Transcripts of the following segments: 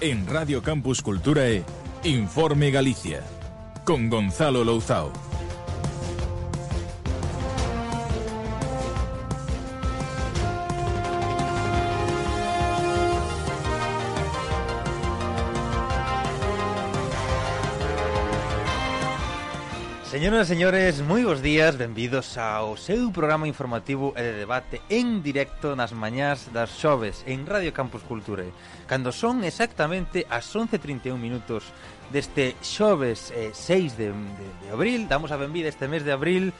En Radio Campus Cultura e Informe Galicia con Gonzalo Louzao. Señoras e señores, moi bons días, benvidos ao seu programa informativo e de debate en directo nas mañás das xoves en Radio Campus Culture Cando son exactamente as 11.31 minutos deste xoves eh, 6 de, de, de abril. Damos a benvida este mes de abril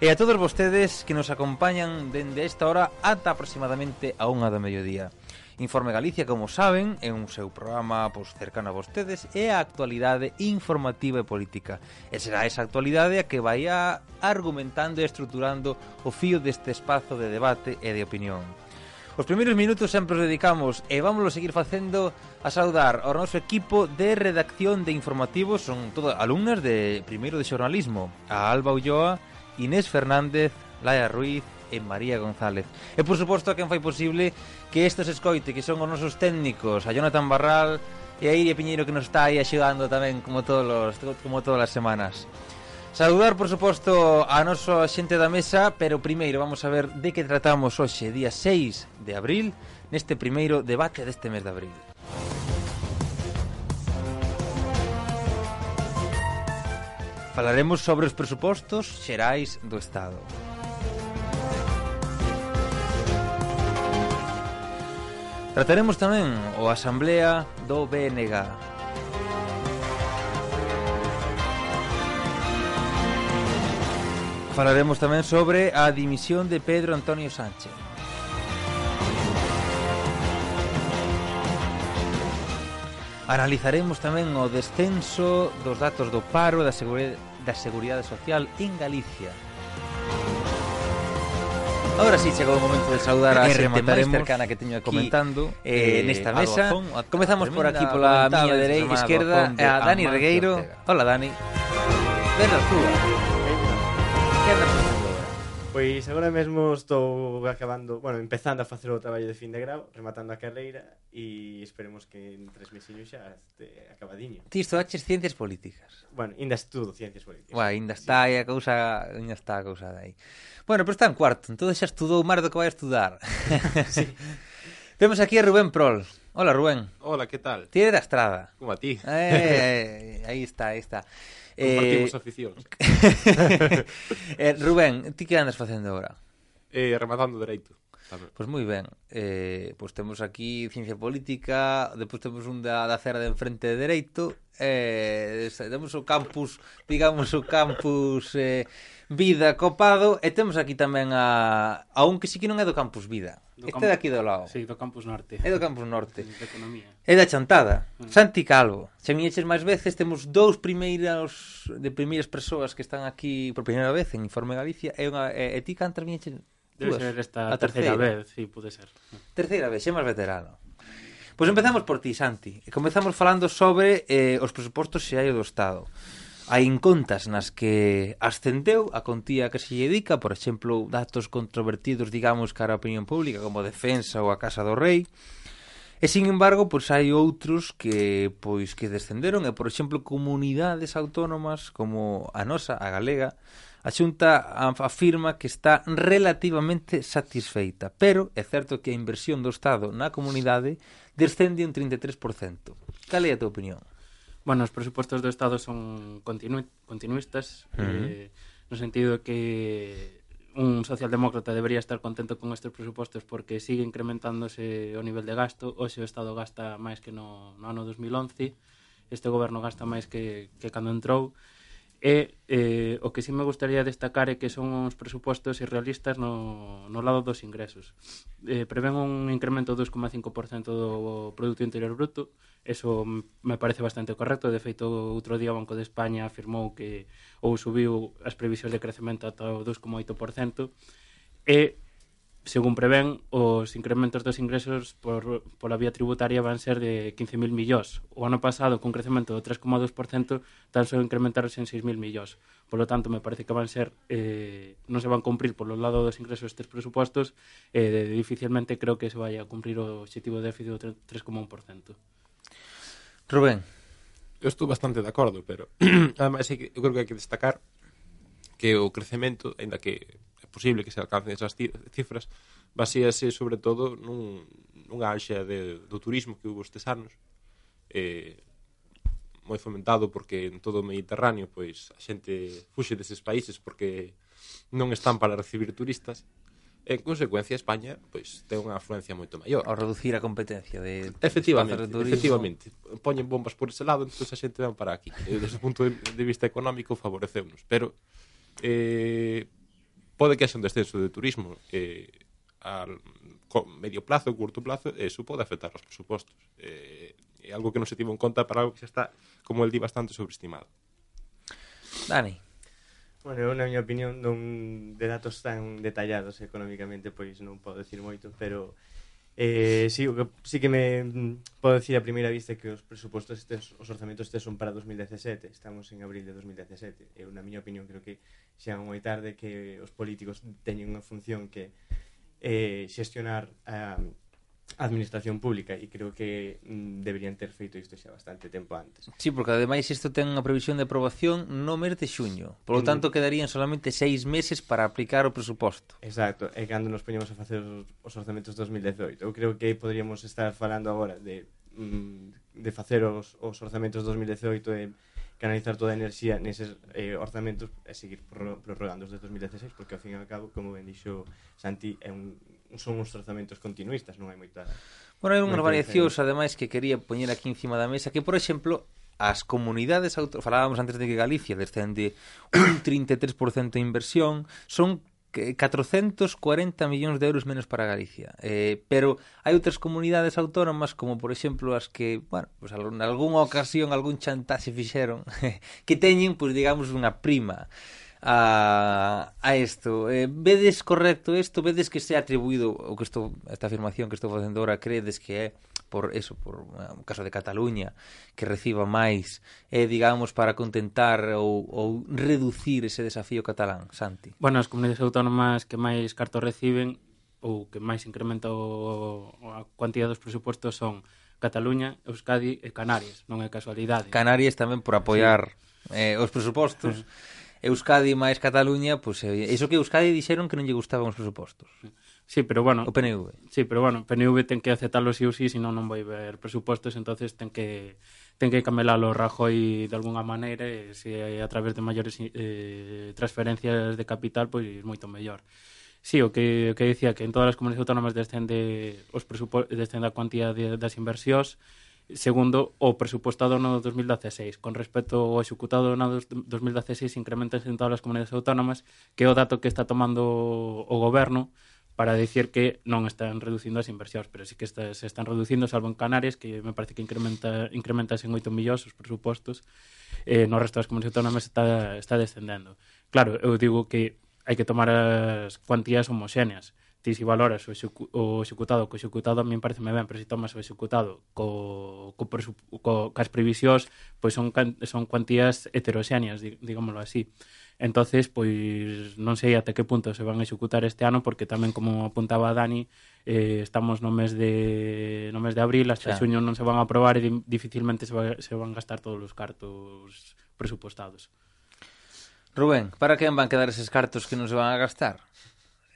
E a todos vostedes que nos acompañan dende esta hora ata aproximadamente a unha do mediodía. Informe Galicia, como saben, é un seu programa pois, cercano a vostedes e a actualidade informativa e política. E será esa actualidade a que vai a argumentando e estruturando o fío deste espazo de debate e de opinión. Os primeiros minutos sempre os dedicamos e vamos seguir facendo a saudar ao noso equipo de redacción de informativos, son todas alumnas de primeiro de xornalismo, a Alba Ulloa, Inés Fernández, Laia Ruiz, e María González. E por suposto a quen fai posible que estos escoite, que son os nosos técnicos, a Jonathan Barral e a Iria Piñeiro que nos está aí axudando tamén como todos los, como todas as semanas. Saludar, por suposto, a noso xente da mesa, pero primeiro vamos a ver de que tratamos hoxe, día 6 de abril, neste primeiro debate deste mes de abril. Falaremos sobre os presupostos xerais do Estado. Trataremos tamén o Asamblea do BNG. Falaremos tamén sobre a dimisión de Pedro Antonio Sánchez. Analizaremos tamén o descenso dos datos do paro da Seguridade, da seguridade Social en Galicia. Ahora sí chegou o momento de saudar a xente máis cercana que teño comentando eh, eh nesta mesa. Comezamos por aquí pola miña dereita esquerda a Dani Regueiro. Hola Dani. Ben Arzúa. Pois agora mesmo estou acabando, bueno, empezando a facer o traballo de fin de grau, rematando a carreira e esperemos que en tres mesiños xa este acabadiño. Ti estudaches ciencias políticas. Bueno, ainda estudo ciencias políticas. Bueno, ainda está sí. a cousa, ainda está a cousa aí. Bueno, pero está en cuarto, entón xa estudou máis do que vai a estudar. sí. Temos aquí a Rubén Prol. Hola, Rubén. Hola, que tal? Ti da Estrada. Como a ti. Eh, eh aí está, aí está. Compartimos eh... aficións. eh, Rubén, ti que andas facendo agora? Eh, rematando dereito. Pois moi ben. Eh, pois temos aquí ciencia política, depois temos un da, da Cera de Enfrente de Dereito, eh, temos o campus, digamos, o campus eh, Vida copado, e temos aquí tamén a, a un que sí que non é do campus Vida. Do este camp... daqui do lado. Sí, do campus norte. É do campus norte. De economía. É da chantada. Mm. Santi Calvo. Se miñeches máis veces, temos dous primeiros de primeiras persoas que están aquí por primeira vez en Informe Galicia. E, unha, e, e ti cantas miñeches Debe ser esta a terceira, terceira vez, sí, pode ser. Terceira vez, xe máis veterano. Pois empezamos por ti, Santi. Comezamos falando sobre eh, os presupostos xeallo do Estado. Hai incontas nas que ascendeu a contía que se lle dedica, por exemplo, datos controvertidos, digamos, cara a opinión pública, como defensa ou a Casa do Rei. E, sin embargo, pois hai outros que pois que descenderon, e, por exemplo, comunidades autónomas como a nosa, a galega, A Xunta afirma que está relativamente satisfeita, pero é certo que a inversión do Estado na comunidade descende un 33%. Cal é a tua opinión? Bueno, os presupostos do Estado son continu continuistas, uh -huh. eh, no sentido que un socialdemócrata debería estar contento con estes presupostos porque sigue incrementándose o nivel de gasto. Hoxe o Estado gasta máis que no, no ano 2011, este goberno gasta máis que, que cando entrou. E eh, o que sí me gustaría destacar é que son uns presupostos irrealistas no, no lado dos ingresos. Eh, prevén un incremento do 2,5% do Produto Interior Bruto, eso me parece bastante correcto, de feito, outro día o Banco de España afirmou que ou subiu as previsións de crecemento ata o 2,8%, e Según prevén, os incrementos dos ingresos por, pola vía tributaria van ser de 15.000 millóns. O ano pasado, con crecemento do 3,2%, tan só incrementaros en 6.000 millóns. Por lo tanto, me parece que van ser eh, non se van cumprir por polo lado dos ingresos estes presupuestos eh, dificilmente creo que se vai a cumprir o objetivo de déficit do 3,1%. Rubén, eu estou bastante de acordo, pero además eu creo que hai que destacar que o crecemento, ainda que posible que se alcancen esas cifras basease sobre todo nun, nunha ansia de, do turismo que hubo estes anos eh, moi fomentado porque en todo o Mediterráneo pois a xente fuxe deses países porque non están para recibir turistas en consecuencia España pois ten unha afluencia moito maior. Ao reducir a competencia de efectivamente, de efectivamente. Poñen bombas por ese lado, entón a xente van para aquí. E, desde o punto de vista económico favoreceunos. pero eh pode que haxa un descenso de turismo eh, a medio plazo, curto plazo, e iso pode afectar os presupostos. Eh, é algo que non se tivo en conta para algo que xa está, como el di, bastante sobreestimado. Dani. Bueno, eu na miña opinión non de datos tan detallados económicamente pois non podo decir moito, pero Eh, sí, o que, sí que me mm, podo dicir a primeira vista que os presupostos estes, os orzamentos estes son para 2017, estamos en abril de 2017. Eu, na miña opinión, creo que xa moi tarde que os políticos teñen unha función que eh, xestionar a, administración pública e creo que mm, deberían ter feito isto xa bastante tempo antes. Sí, porque ademais isto ten a previsión de aprobación no mes de xuño. Por lo tanto, quedarían solamente seis meses para aplicar o presuposto. Exacto, e cando nos poñemos a facer os, orzamentos 2018. Eu creo que poderíamos estar falando agora de, mm, de facer os, os orzamentos 2018 e canalizar toda a enerxía neses eh, orzamentos e seguir prorrogando os de 2016 porque ao fin e ao cabo, como ben dixo Santi, é un son os trazamentos continuistas, non hai moita... Bueno, hai unha variacións, ademais, que quería poñer aquí encima da mesa, que, por exemplo, as comunidades autónomas, falábamos antes de que Galicia descende un 33% de inversión, son 440 millóns de euros menos para Galicia. Eh, pero hai outras comunidades autónomas, como por exemplo as que, bueno, pues, en algunha ocasión algún chantaxe fixeron, que teñen, pues, digamos, unha prima a, a isto. Eh, vedes correcto isto? Vedes que se ha atribuído o que estou, esta afirmación que estou facendo agora credes que é por eso, por eh, o caso de Cataluña, que reciba máis, é, eh, digamos, para contentar ou, ou reducir ese desafío catalán, Santi? Bueno, as comunidades autónomas que máis cartos reciben ou que máis incrementa o, a cuantía dos presupostos son Cataluña, Euskadi e Canarias, non é casualidade. Canarias tamén por apoiar sí. eh, os presupostos. Eh. Euskadi máis Cataluña, pois pues, eh, iso que Euskadi dixeron que non lle gustaban os presupostos. Sí, pero bueno, o PNV. Sí, pero bueno, PNV ten que aceptarlo si ou si, senón non vai ver presupostos, entonces ten que ten que camelalo Rajoy de algunha maneira e se a través de maiores eh, transferencias de capital pois pues, moito mellor. Sí, o que, o que decía que en todas as comunidades autónomas descende os descende a cuantía de, das inversións segundo o presupuestado no 2016. Con respecto ao executado no 2016, incrementas en todas as comunidades autónomas, que é o dato que está tomando o goberno para decir que non están reducindo as inversións, pero sí que está, se están reducindo, salvo en Canarias, que me parece que incrementa, incrementas en 8 millóns os presupostos, eh, no resto das comunidades autónomas está, está descendendo. Claro, eu digo que hai que tomar as cuantías homoxéneas, ti si valoras o, execu o executado co executado a mí parece me ben, pero se si tomas o executado co, co, co cas previsións, pois son, son cuantías heteroxéneas, digámoslo así. entonces pois non sei ata que punto se van a executar este ano, porque tamén, como apuntaba Dani, eh, estamos no mes de no mes de abril, hasta claro. xuño non se van a aprobar e dificilmente se, va, se van a gastar todos os cartos presupostados Rubén, para que van quedar eses cartos que non se van a gastar?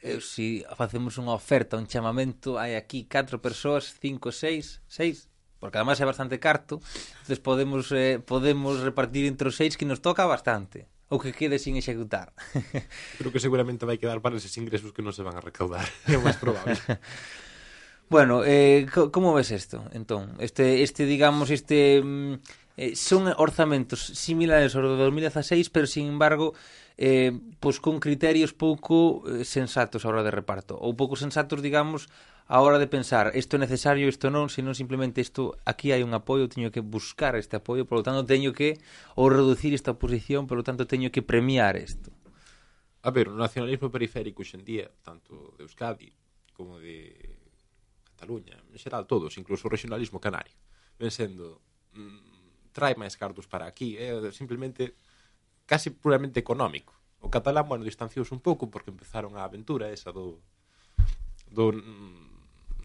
eu, si facemos unha oferta, un chamamento, hai aquí 4 persoas, 5, 6, 6, porque además é bastante carto, entonces podemos, eh, podemos repartir entre os 6 que nos toca bastante ou que quede sin executar. Creo que seguramente vai quedar para eses ingresos que non se van a recaudar, é o máis probable. bueno, eh, como ves isto, entón? Este, este digamos, este... Mm, eh, son orzamentos similares aos do 2016, pero, sin embargo, eh, pois con criterios pouco eh, sensatos a hora de reparto ou pouco sensatos, digamos, a hora de pensar isto é necesario, isto non, senón simplemente isto aquí hai un apoio, teño que buscar este apoio, polo tanto teño que ou reducir esta posición, polo tanto teño que premiar isto. A ver, o nacionalismo periférico xendía tanto de Euskadi como de Cataluña, en xeral todos, incluso o regionalismo canario, ven sendo mm, trae máis cartos para aquí, é eh, simplemente casi puramente económico. O catalán, bueno, distanciouse un pouco porque empezaron a aventura esa do, do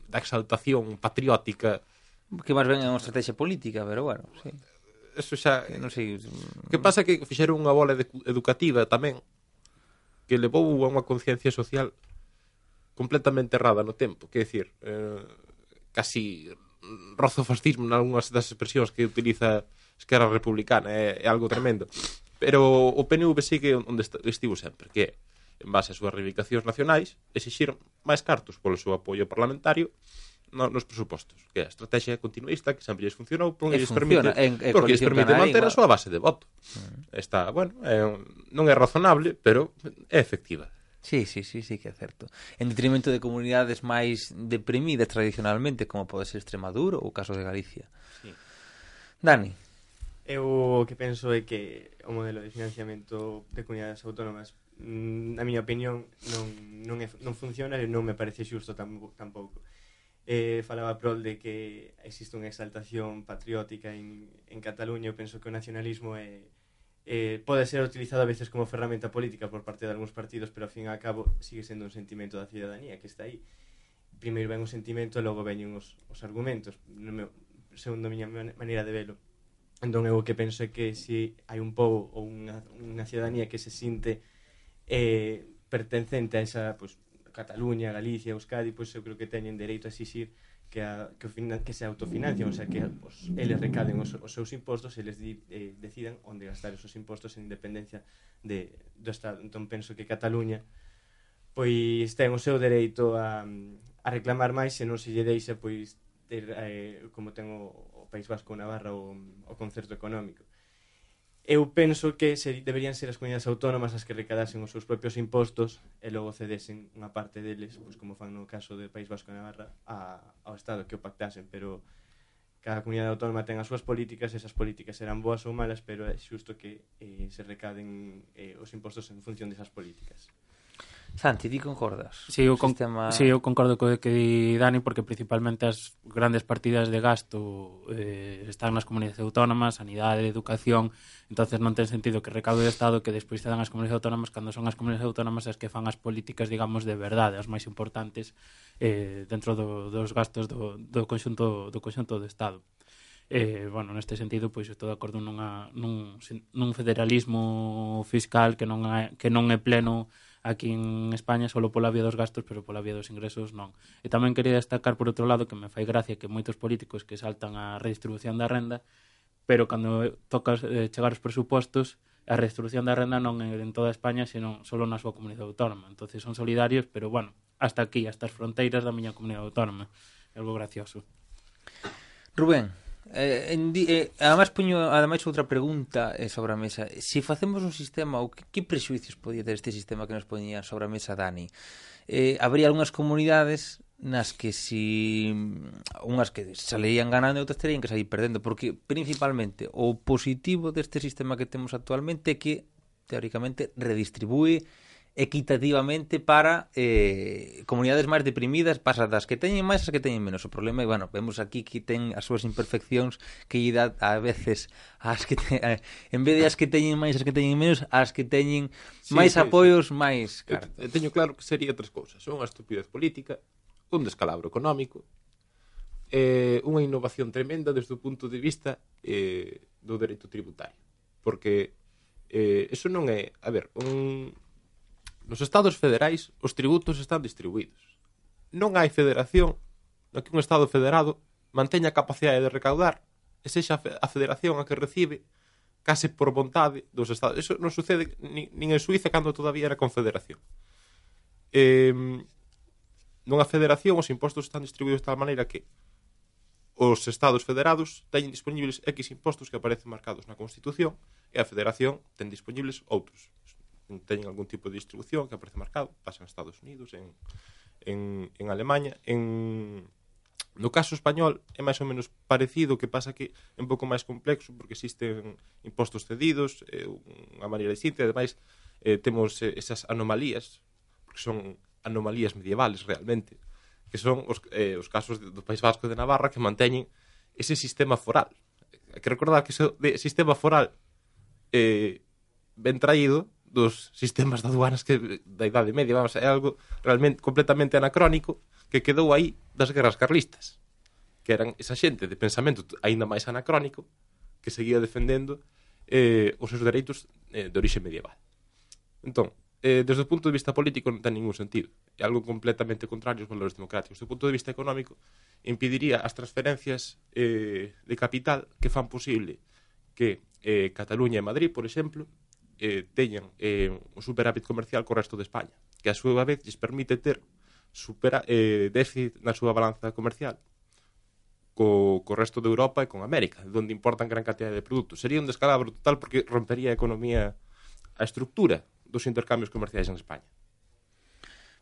da exaltación patriótica que máis ben é unha estrategia política, pero bueno, sí. Eso xa, que non sei, mm. que pasa que fixeron unha bola educativa tamén que levou a unha conciencia social completamente errada no tempo, que decir, eh, casi rozo fascismo en algunhas das expresións que utiliza Esquerra Republicana, é, é algo tremendo. Pero o PNV sigue onde estivo sempre, que é, en base ás súas reivindicacións nacionais, exixir máis cartos polo seu apoio parlamentario no, nos presupostos, que é a estrategia continuista que sempre lles funcionou porque lles permite, en, en porque lles permite manter igual. a súa base de voto. Uh -huh. Está, bueno, é, non é razonable, pero é efectiva. Sí, sí, sí, sí que é certo. En detrimento de comunidades máis deprimidas tradicionalmente, como pode ser Extremadura ou o caso de Galicia. Sí. Dani, Eu o que penso é que o modelo de financiamento de comunidades autónomas mm, na miña opinión non, non, é, non funciona e non me parece xusto tam, tampouco eh, falaba Prol de que existe unha exaltación patriótica en, en Cataluña, eu penso que o nacionalismo é, eh, pode ser utilizado a veces como ferramenta política por parte de algúns partidos, pero ao fin e ao cabo sigue sendo un sentimento da ciudadanía que está aí. Primeiro ven o sentimento e logo veñen os, os argumentos, no meu, segundo a miña maneira de velo. Entón eu o que penso é que se hai un pobo ou unha, unha ciudadanía que se sinte eh, pertencente a esa pues, Cataluña, Galicia, Euskadi, pois pues, eu creo que teñen dereito a exixir que, a, que, o que se autofinancian, o sea, que os, eles recaden os, os seus impostos e eles di, eh, decidan onde gastar esos impostos en independencia de, do Estado. Entón penso que Cataluña pois ten o seu dereito a, a reclamar máis se non se lle deixa pois ter, eh, como ten o, o País Vasco ou Navarra o, o concerto económico. Eu penso que ser, deberían ser as comunidades autónomas as que recadasen os seus propios impostos e logo cedesen unha parte deles, pois como fan no caso do País Vasco e Navarra, a, ao Estado que o pactasen, pero cada comunidade autónoma ten as súas políticas, esas políticas serán boas ou malas, pero é xusto que eh, se recaden eh, os impostos en función desas políticas. Santi, ti concordas? Si, sí, eu, con, sistema... sí, eu concordo co que di Dani porque principalmente as grandes partidas de gasto eh, están nas comunidades autónomas, sanidade, educación, entonces non ten sentido que recaude o Estado que despois te dan as comunidades autónomas cando son as comunidades autónomas as que fan as políticas, digamos, de verdade, as máis importantes eh, dentro do, dos gastos do, do, conxunto, do conxunto do Estado. Eh, bueno, neste sentido, pois estou de acordo nunha, nun, nun federalismo fiscal que non é, que non é pleno aquí en España solo pola vía dos gastos, pero pola vía dos ingresos non. E tamén quería destacar por outro lado que me fai gracia que moitos políticos que saltan a redistribución da renda, pero cando tocas eh, chegar os presupostos, a redistribución da renda non en toda España, senón solo na súa comunidade autónoma. Entonces son solidarios, pero bueno, hasta aquí, hasta as fronteiras da miña comunidade autónoma. É algo gracioso. Rubén, Eh, en di, eh, ademais poño ademais outra pregunta eh, sobre a mesa. Se si facemos un sistema ou que, que prexuicios podía ter este sistema que nos poñía sobre a mesa Dani? Eh, habría algunhas comunidades nas que si unhas que saleían ganando e outras terían que sair perdendo, porque principalmente o positivo deste sistema que temos actualmente é que teóricamente redistribúe equitativamente para eh, comunidades máis deprimidas pasa das que teñen máis as que teñen menos o problema é, bueno, vemos aquí que ten as súas imperfeccións que lle dá a veces as que te, eh, en vez de as que teñen máis as que teñen menos as que teñen sí, máis sí, apoios sí. máis eh, claro. Eu eh, teño claro que sería tres cousas unha estupidez política un descalabro económico eh, unha innovación tremenda desde o punto de vista eh, do dereito tributario porque eh, eso non é a ver, un Nos estados federais os tributos están distribuídos. Non hai federación no que un estado federado manteña a capacidade de recaudar e sexa a federación a que recibe case por vontade dos estados. Eso non sucede nin, nin en Suiza cando todavía era confederación. Eh, nunha federación os impostos están distribuídos de tal maneira que os estados federados teñen disponibles X impostos que aparecen marcados na Constitución e a Federación ten disponibles outros teñen algún tipo de distribución que aparece marcado, pasa en Estados Unidos, en, en, en Alemanha, en... No caso español é máis ou menos parecido, que pasa que é un pouco máis complexo porque existen impostos cedidos, é unha maneira distinta, e ademais eh, temos eh, esas anomalías, porque son anomalías medievales realmente, que son os, eh, os casos do País Vasco de Navarra que manteñen ese sistema foral. Hai que recordar que ese de sistema foral eh, ben traído dos sistemas de aduanas que da Idade Media, vamos, é algo realmente completamente anacrónico que quedou aí das guerras carlistas, que eran esa xente de pensamento aínda máis anacrónico que seguía defendendo eh, os seus dereitos eh, de orixe medieval. Entón, eh, desde o punto de vista político non ten ningún sentido. É algo completamente contrario aos valores democráticos. Desde o punto de vista económico, impediría as transferencias eh, de capital que fan posible que eh, Cataluña e Madrid, por exemplo, eh, teñan eh, un superávit comercial co resto de España, que a súa vez lles permite ter supera, eh, déficit na súa balanza comercial co, co resto de Europa e con América, onde importan gran cantidad de produtos. Sería un descalabro total porque rompería a economía a estructura dos intercambios comerciais en España.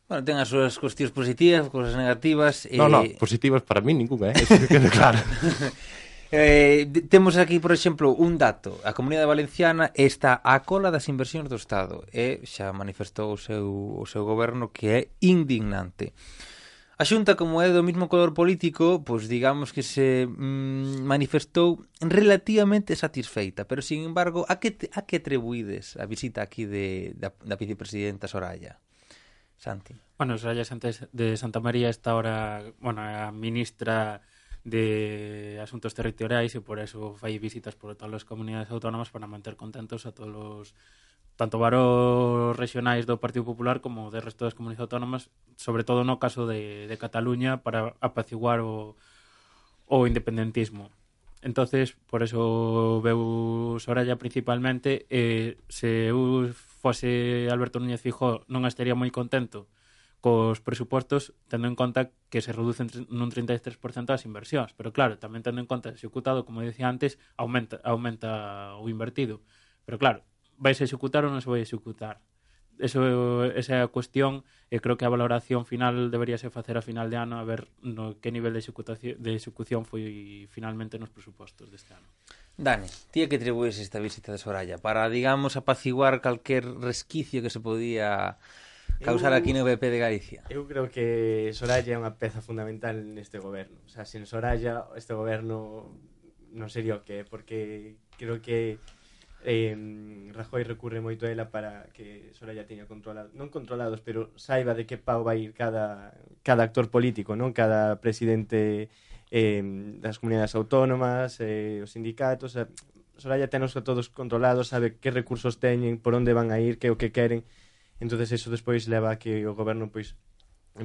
Bueno, ten as súas cuestións positivas, cousas negativas... E... No, no, eh, positivas para mí ninguna, eh? Eso que quede claro. Eh, temos aquí, por exemplo, un dato. A Comunidade Valenciana está á cola das inversións do Estado e xa manifestou o seu, o seu goberno que é indignante. A Xunta, como é do mismo color político, pois digamos que se mm, manifestou relativamente satisfeita, pero sin embargo, a que, a que atribuídes a visita aquí de, da, da vicepresidenta Soraya? Santi. Bueno, Soraya Santos de Santa María está ahora, bueno, a ministra de asuntos territoriais e por eso fai visitas por todas as comunidades autónomas para manter contentos a todos os tanto varos regionais do Partido Popular como do resto das comunidades autónomas, sobre todo no caso de, de Cataluña, para apaciguar o, o independentismo. Entonces, por eso veu Soraya principalmente, eh, se eu fose Alberto Núñez Fijó non estaría moi contento, cos presupostos tendo en conta que se reducen nun 33% as inversións, pero claro, tamén tendo en conta executado, como dicía antes, aumenta aumenta o invertido. Pero claro, vai se executar ou non se vai a executar? Eso, esa é a cuestión e creo que a valoración final deberíase facer a final de ano a ver no que nivel de executación de execución foi finalmente nos presupostos deste ano. Dani, ti que atribuís esta visita de Soraya para, digamos, apaciguar calquer resquicio que se podía Causar eu, aquí no BP de Galicia. Eu creo que Soraya é unha peza fundamental neste goberno. O sea, sen Soraya este goberno non sería o que é, porque creo que eh, Rajoy recurre moito a ela para que Soraya teña controlado, non controlados, pero saiba de que pau vai ir cada, cada actor político, non cada presidente eh, das comunidades autónomas, eh, os sindicatos, eh, Soraya tenos a todos controlados, sabe que recursos teñen, por onde van a ir, que o que queren, entonces eso despois leva a que o goberno pois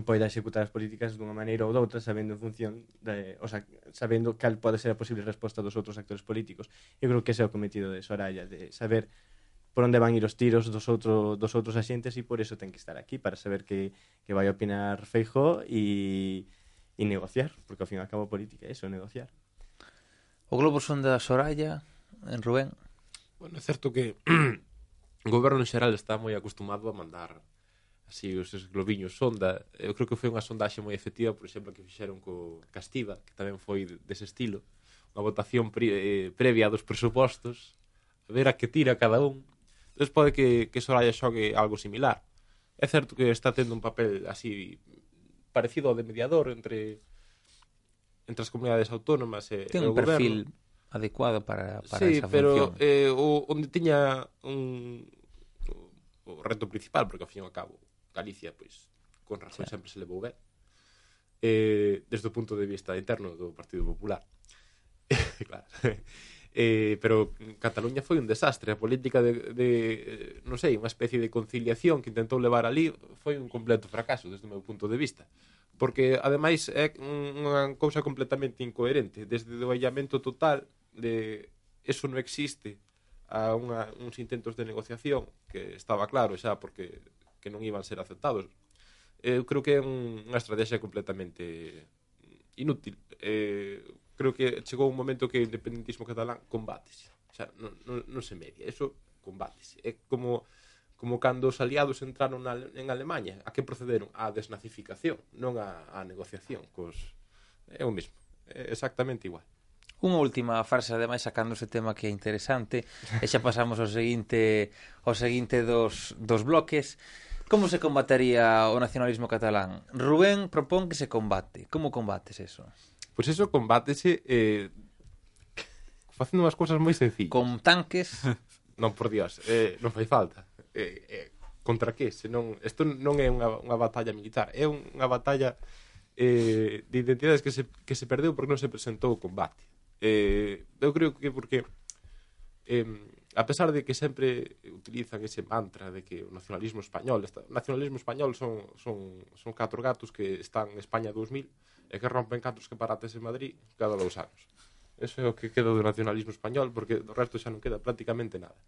poida executar as políticas dunha maneira ou doutra sabendo en función de, o sea, sabendo cal pode ser a posible resposta dos outros actores políticos. Eu creo que ese é o cometido de Soraya, de saber por onde van ir os tiros dos outro, dos outros axentes e por eso ten que estar aquí para saber que, que vai opinar Feijo e, e negociar, porque ao fin e ao cabo política é eso, negociar. O globo son da Soraya en Rubén. Bueno, é certo que O goberno en xeral está moi acostumado a mandar así os globiños sonda. Eu creo que foi unha sondaxe moi efectiva, por exemplo, que fixeron co Castiva, que tamén foi dese estilo, unha votación pre, eh, previa dos presupostos, a ver a que tira cada un. Entón pode que, que Soraya xogue algo similar. É certo que está tendo un papel así parecido ao de mediador entre entre as comunidades autónomas e Ten un o perfil goberno adecuado para, para sí, esa función. Sí, pero eh, o, onde tiña un, o reto principal, porque ao fin e ao cabo Galicia, pois, con razón sí. sempre se levou ben, eh, desde o punto de vista interno do Partido Popular. claro. eh, pero Cataluña foi un desastre. A política de, de eh, non sei, unha especie de conciliación que intentou levar ali foi un completo fracaso desde o meu punto de vista porque ademais é unha cousa completamente incoherente desde o aillamento total de eso no existe a unha, uns intentos de negociación que estaba claro xa porque que non iban a ser aceptados. Eu creo que é un, unha estrategia completamente inútil. Eh, creo que chegou un momento que o independentismo catalán combates xa, non, non, non se media eso combates é como como cando os aliados entraron na, en Alemanha a que procederon? a desnazificación non a, a negociación cos, é o mismo, é exactamente igual. Unha última frase, ademais, sacando ese tema que é interesante, e xa pasamos ao seguinte, ao seguinte dos, dos bloques. Como se combatería o nacionalismo catalán? Rubén propón que se combate. Como combates eso? Pois pues eso combátese eh, facendo unhas cousas moi sencillas. Con tanques? non, por dios, eh, non fai falta. Eh, eh, contra que? Senón, isto non é unha, unha batalla militar, é unha batalla eh, de identidades que se, que se perdeu porque non se presentou o combate Eh, eu creo que porque eh, a pesar de que sempre utilizan ese mantra de que o nacionalismo español, está, o nacionalismo español son, son, son catro gatos que están en España 2000 e que rompen catros que parates en Madrid cada dous anos. Eso é o que queda do nacionalismo español porque do resto xa non queda prácticamente nada.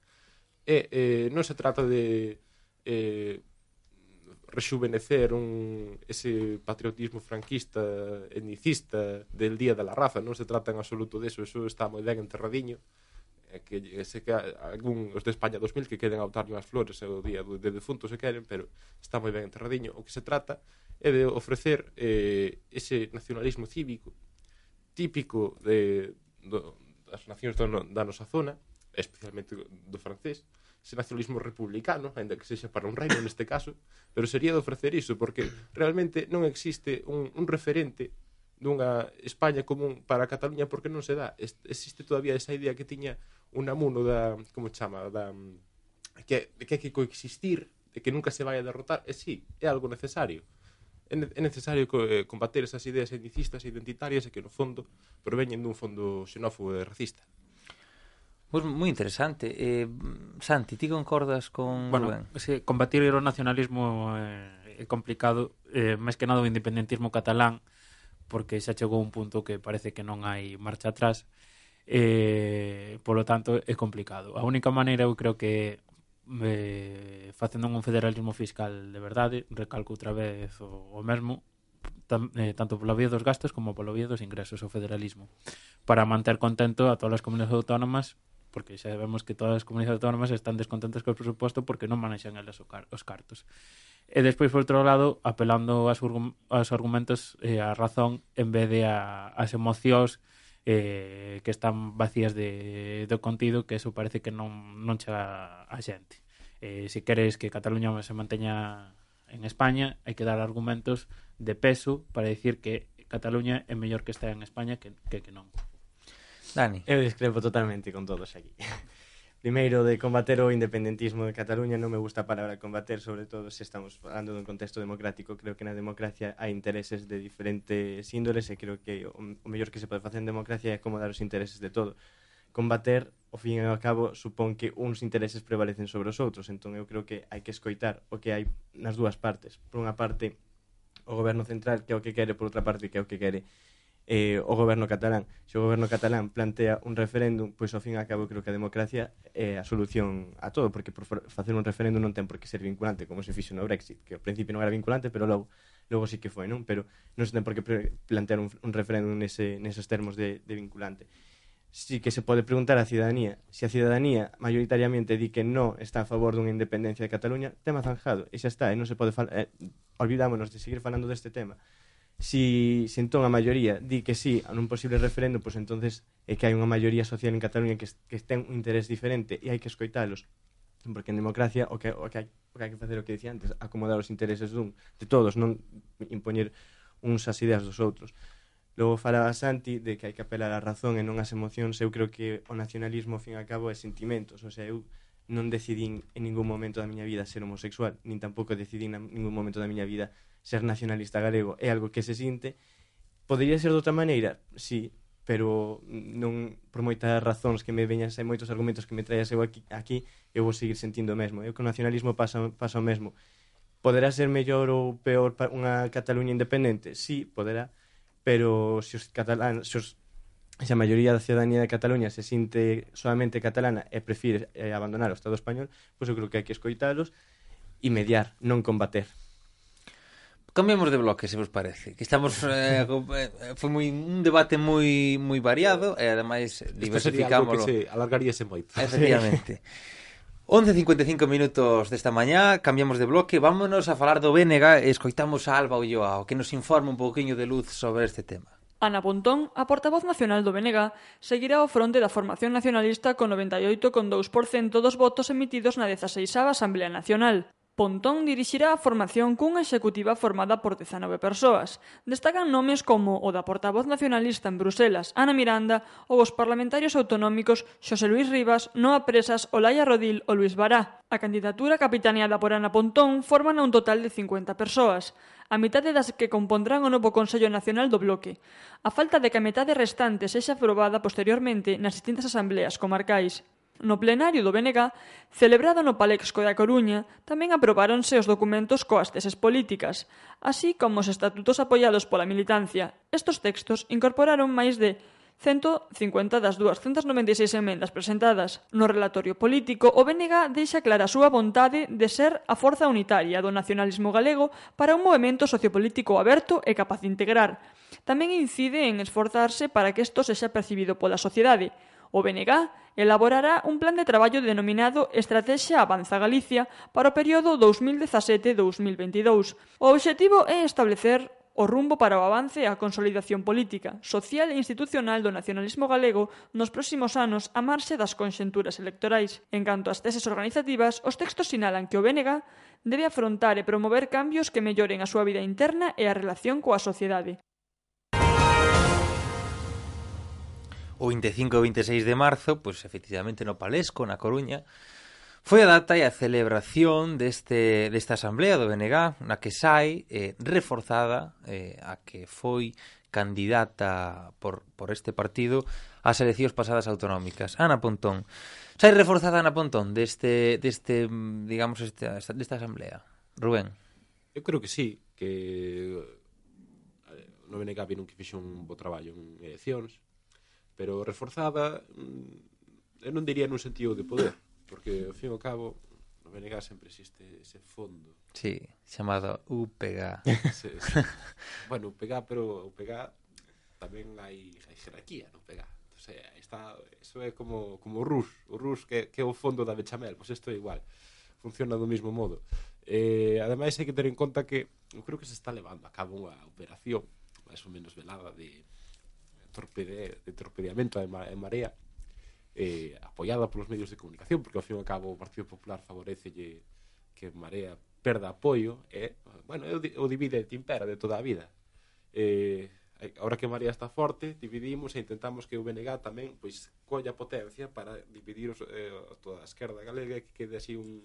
E eh, non se trata de eh, rexuvenecer un, ese patriotismo franquista etnicista del Día da de Raza, non se trata en absoluto deso, eso está moi ben enterradiño que se que algún os de España 2000 que queden a autarlle unhas flores o día de defuntos se queren, pero está moi ben enterradiño. O que se trata é de ofrecer eh, ese nacionalismo cívico típico de, do, das nacións do, da nosa zona, especialmente do francés, ese nacionalismo republicano, ainda que sexa para un reino neste caso, pero sería de ofrecer iso, porque realmente non existe un, un referente dunha España común para Cataluña porque non se dá. Est existe todavía esa idea que tiña un amuno da, como chama, da que, que hai que coexistir, de que nunca se vai a derrotar, e sí, é algo necesario. É, ne é necesario co eh, combater esas ideas etnicistas e identitarias e que no fondo proveñen dun fondo xenófobo e racista. Pois pues moi interesante. Eh, Santi, ti concordas con bueno, Rubén? Sí, combatir o nacionalismo eh, é complicado, eh, máis que nada o independentismo catalán, porque xa chegou un punto que parece que non hai marcha atrás, eh, polo tanto é complicado. A única maneira eu creo que eh, facendo un federalismo fiscal de verdade, recalco outra vez o, o mesmo, tam, eh, tanto pola vía dos gastos como pola vía dos ingresos, o federalismo, para manter contento a todas as comunidades autónomas porque xa vemos que todas as comunidades autónomas están descontentas co presuposto porque non manexan elas os cartos. E despois, por outro lado, apelando aos, aos argumentos e eh, a razón en vez de a, as emocións eh, que están vacías de, do contido, que eso parece que non, non chega a xente. Eh, se queres que Cataluña se manteña en España, hai que dar argumentos de peso para dicir que Cataluña é mellor que está en España que, que, que non. Dani. Eu discrepo totalmente con todos aquí. Primeiro, de combater o independentismo de Cataluña, non me gusta a palabra combater, sobre todo se estamos falando dun contexto democrático. Creo que na democracia hai intereses de diferentes índoles e creo que o mellor que se pode facer en democracia é acomodar os intereses de todo. Combater, ao fin e ao cabo, supón que uns intereses prevalecen sobre os outros, entón eu creo que hai que escoitar o que hai nas dúas partes. Por unha parte, o goberno central, que é o que quere, por outra parte, que é o que quere eh, o goberno catalán. Se o goberno catalán plantea un referéndum, pois ao fin e ao cabo creo que a democracia é a solución a todo, porque por facer un referéndum non ten por que ser vinculante, como se fixo no Brexit, que ao principio non era vinculante, pero logo logo sí que foi, non? Pero non se ten por que plantear un, un referéndum nese, neses termos de, de vinculante. Sí que se pode preguntar á cidadanía. Se a cidadanía mayoritariamente di que non está a favor dunha independencia de Cataluña, tema zanjado, e xa está, e non se pode falar... Eh, olvidámonos de seguir falando deste tema si, si entón a maioría di que sí a un posible referendo, pois pues entonces é que hai unha maioría social en Cataluña que, que ten un interés diferente e hai que escoitalos. Porque en democracia o que, o que, hai, o que hai que facer o que dicía antes, acomodar os intereses dun, de todos, non impoñer uns as ideas dos outros. Logo falaba Santi de que hai que apelar á razón e non ás emocións. Eu creo que o nacionalismo, ao fin e ao cabo, é sentimentos. O sea, eu non decidín en ningún momento da miña vida ser homosexual, nin tampouco decidín en ningún momento da miña vida ser nacionalista galego. É algo que se sinte. Podería ser de outra maneira? Sí, pero non por moitas razóns que me veñan e moitos argumentos que me traías eu aquí, aquí eu vou seguir sentindo o mesmo. Eu que o nacionalismo pasa, pasa o mesmo. Poderá ser mellor ou peor para unha Cataluña independente? Sí, poderá, pero se os catalán, se os se a maioría da ciudadanía de Cataluña se sinte solamente catalana e prefire eh, abandonar o Estado español, pois eu creo que hai que escoitalos e mediar, non combater. Cambiamos de bloque, se vos parece. Que estamos eh, eh, foi moi un debate moi moi variado e ademais diversificámoslo. Isto sería algo que se alargaríase moito. Efectivamente. 11.55 minutos desta mañá, cambiamos de bloque, vámonos a falar do Bénega e escoitamos a Alba Ulloa, o que nos informa un pouquiño de luz sobre este tema. Ana Pontón, a portavoz nacional do BNG, seguirá ao fronte da formación nacionalista con 98,2% dos votos emitidos na 16ª Asamblea Nacional. Pontón dirixirá a formación cunha executiva formada por 19 persoas. Destacan nomes como o da portavoz nacionalista en Bruselas, Ana Miranda, ou os parlamentarios autonómicos Xosé Luis Rivas, Noa Presas, Olaya Rodil ou Luis Bará. A candidatura capitaneada por Ana Pontón forman un total de 50 persoas a mitade das que compondrán o novo Consello Nacional do Bloque, a falta de que a metade restante sexa aprobada posteriormente nas distintas asambleas comarcais. No plenario do BNG, celebrado no Palexco da Coruña, tamén aprobáronse os documentos coas teses políticas, así como os estatutos apoiados pola militancia. Estos textos incorporaron máis de 150 das 296 emendas presentadas. No relatorio político, o BNG deixa clara a súa vontade de ser a forza unitaria do nacionalismo galego para un movimento sociopolítico aberto e capaz de integrar. Tamén incide en esforzarse para que isto sexa percibido pola sociedade, O BNG elaborará un plan de traballo denominado Estrategia Avanza Galicia para o período 2017-2022. O obxectivo é establecer o rumbo para o avance e a consolidación política, social e institucional do nacionalismo galego nos próximos anos a marxe das conxenturas electorais. En canto ás teses organizativas, os textos sinalan que o BNG debe afrontar e promover cambios que melloren a súa vida interna e a relación coa sociedade. o 25 e 26 de marzo, pois pues, efectivamente no Palesco, na Coruña, Foi a data e a celebración deste, desta asamblea do BNG na que sai eh, reforzada eh, a que foi candidata por, por este partido ás eleccións pasadas autonómicas. Ana Pontón. Sai reforzada Ana Pontón deste, deste digamos, este, desta asamblea. Rubén. Eu creo que sí, que eh, no BNG vieron que fixo un bo traballo en eleccións, pero reforzada mm, eu non diría nun sentido de poder porque ao fin e ao cabo no BNG sempre existe ese fondo. Sí, chamado UPG sí, sí. bueno, UPG pero UPG tamén hai, hai jerarquía no UPG Entonces, está, eso é como, como o RUS o RUS que, que é o fondo da Bechamel pois pues isto é igual funciona do mesmo modo. Eh, ademais hai que ter en conta que eu creo que se está levando a cabo unha operación máis ou menos velada de torpede, de torpedeamento en, en Marea eh, apoiada polos medios de comunicación porque ao fin e ao cabo o Partido Popular favorecelle que Marea perda apoio e, eh, bueno, o divide e timpera de toda a vida. Eh, ahora que Marea está forte, dividimos e intentamos que o BNG tamén pois colla potencia para dividir os, eh, toda a esquerda galega que quede así un,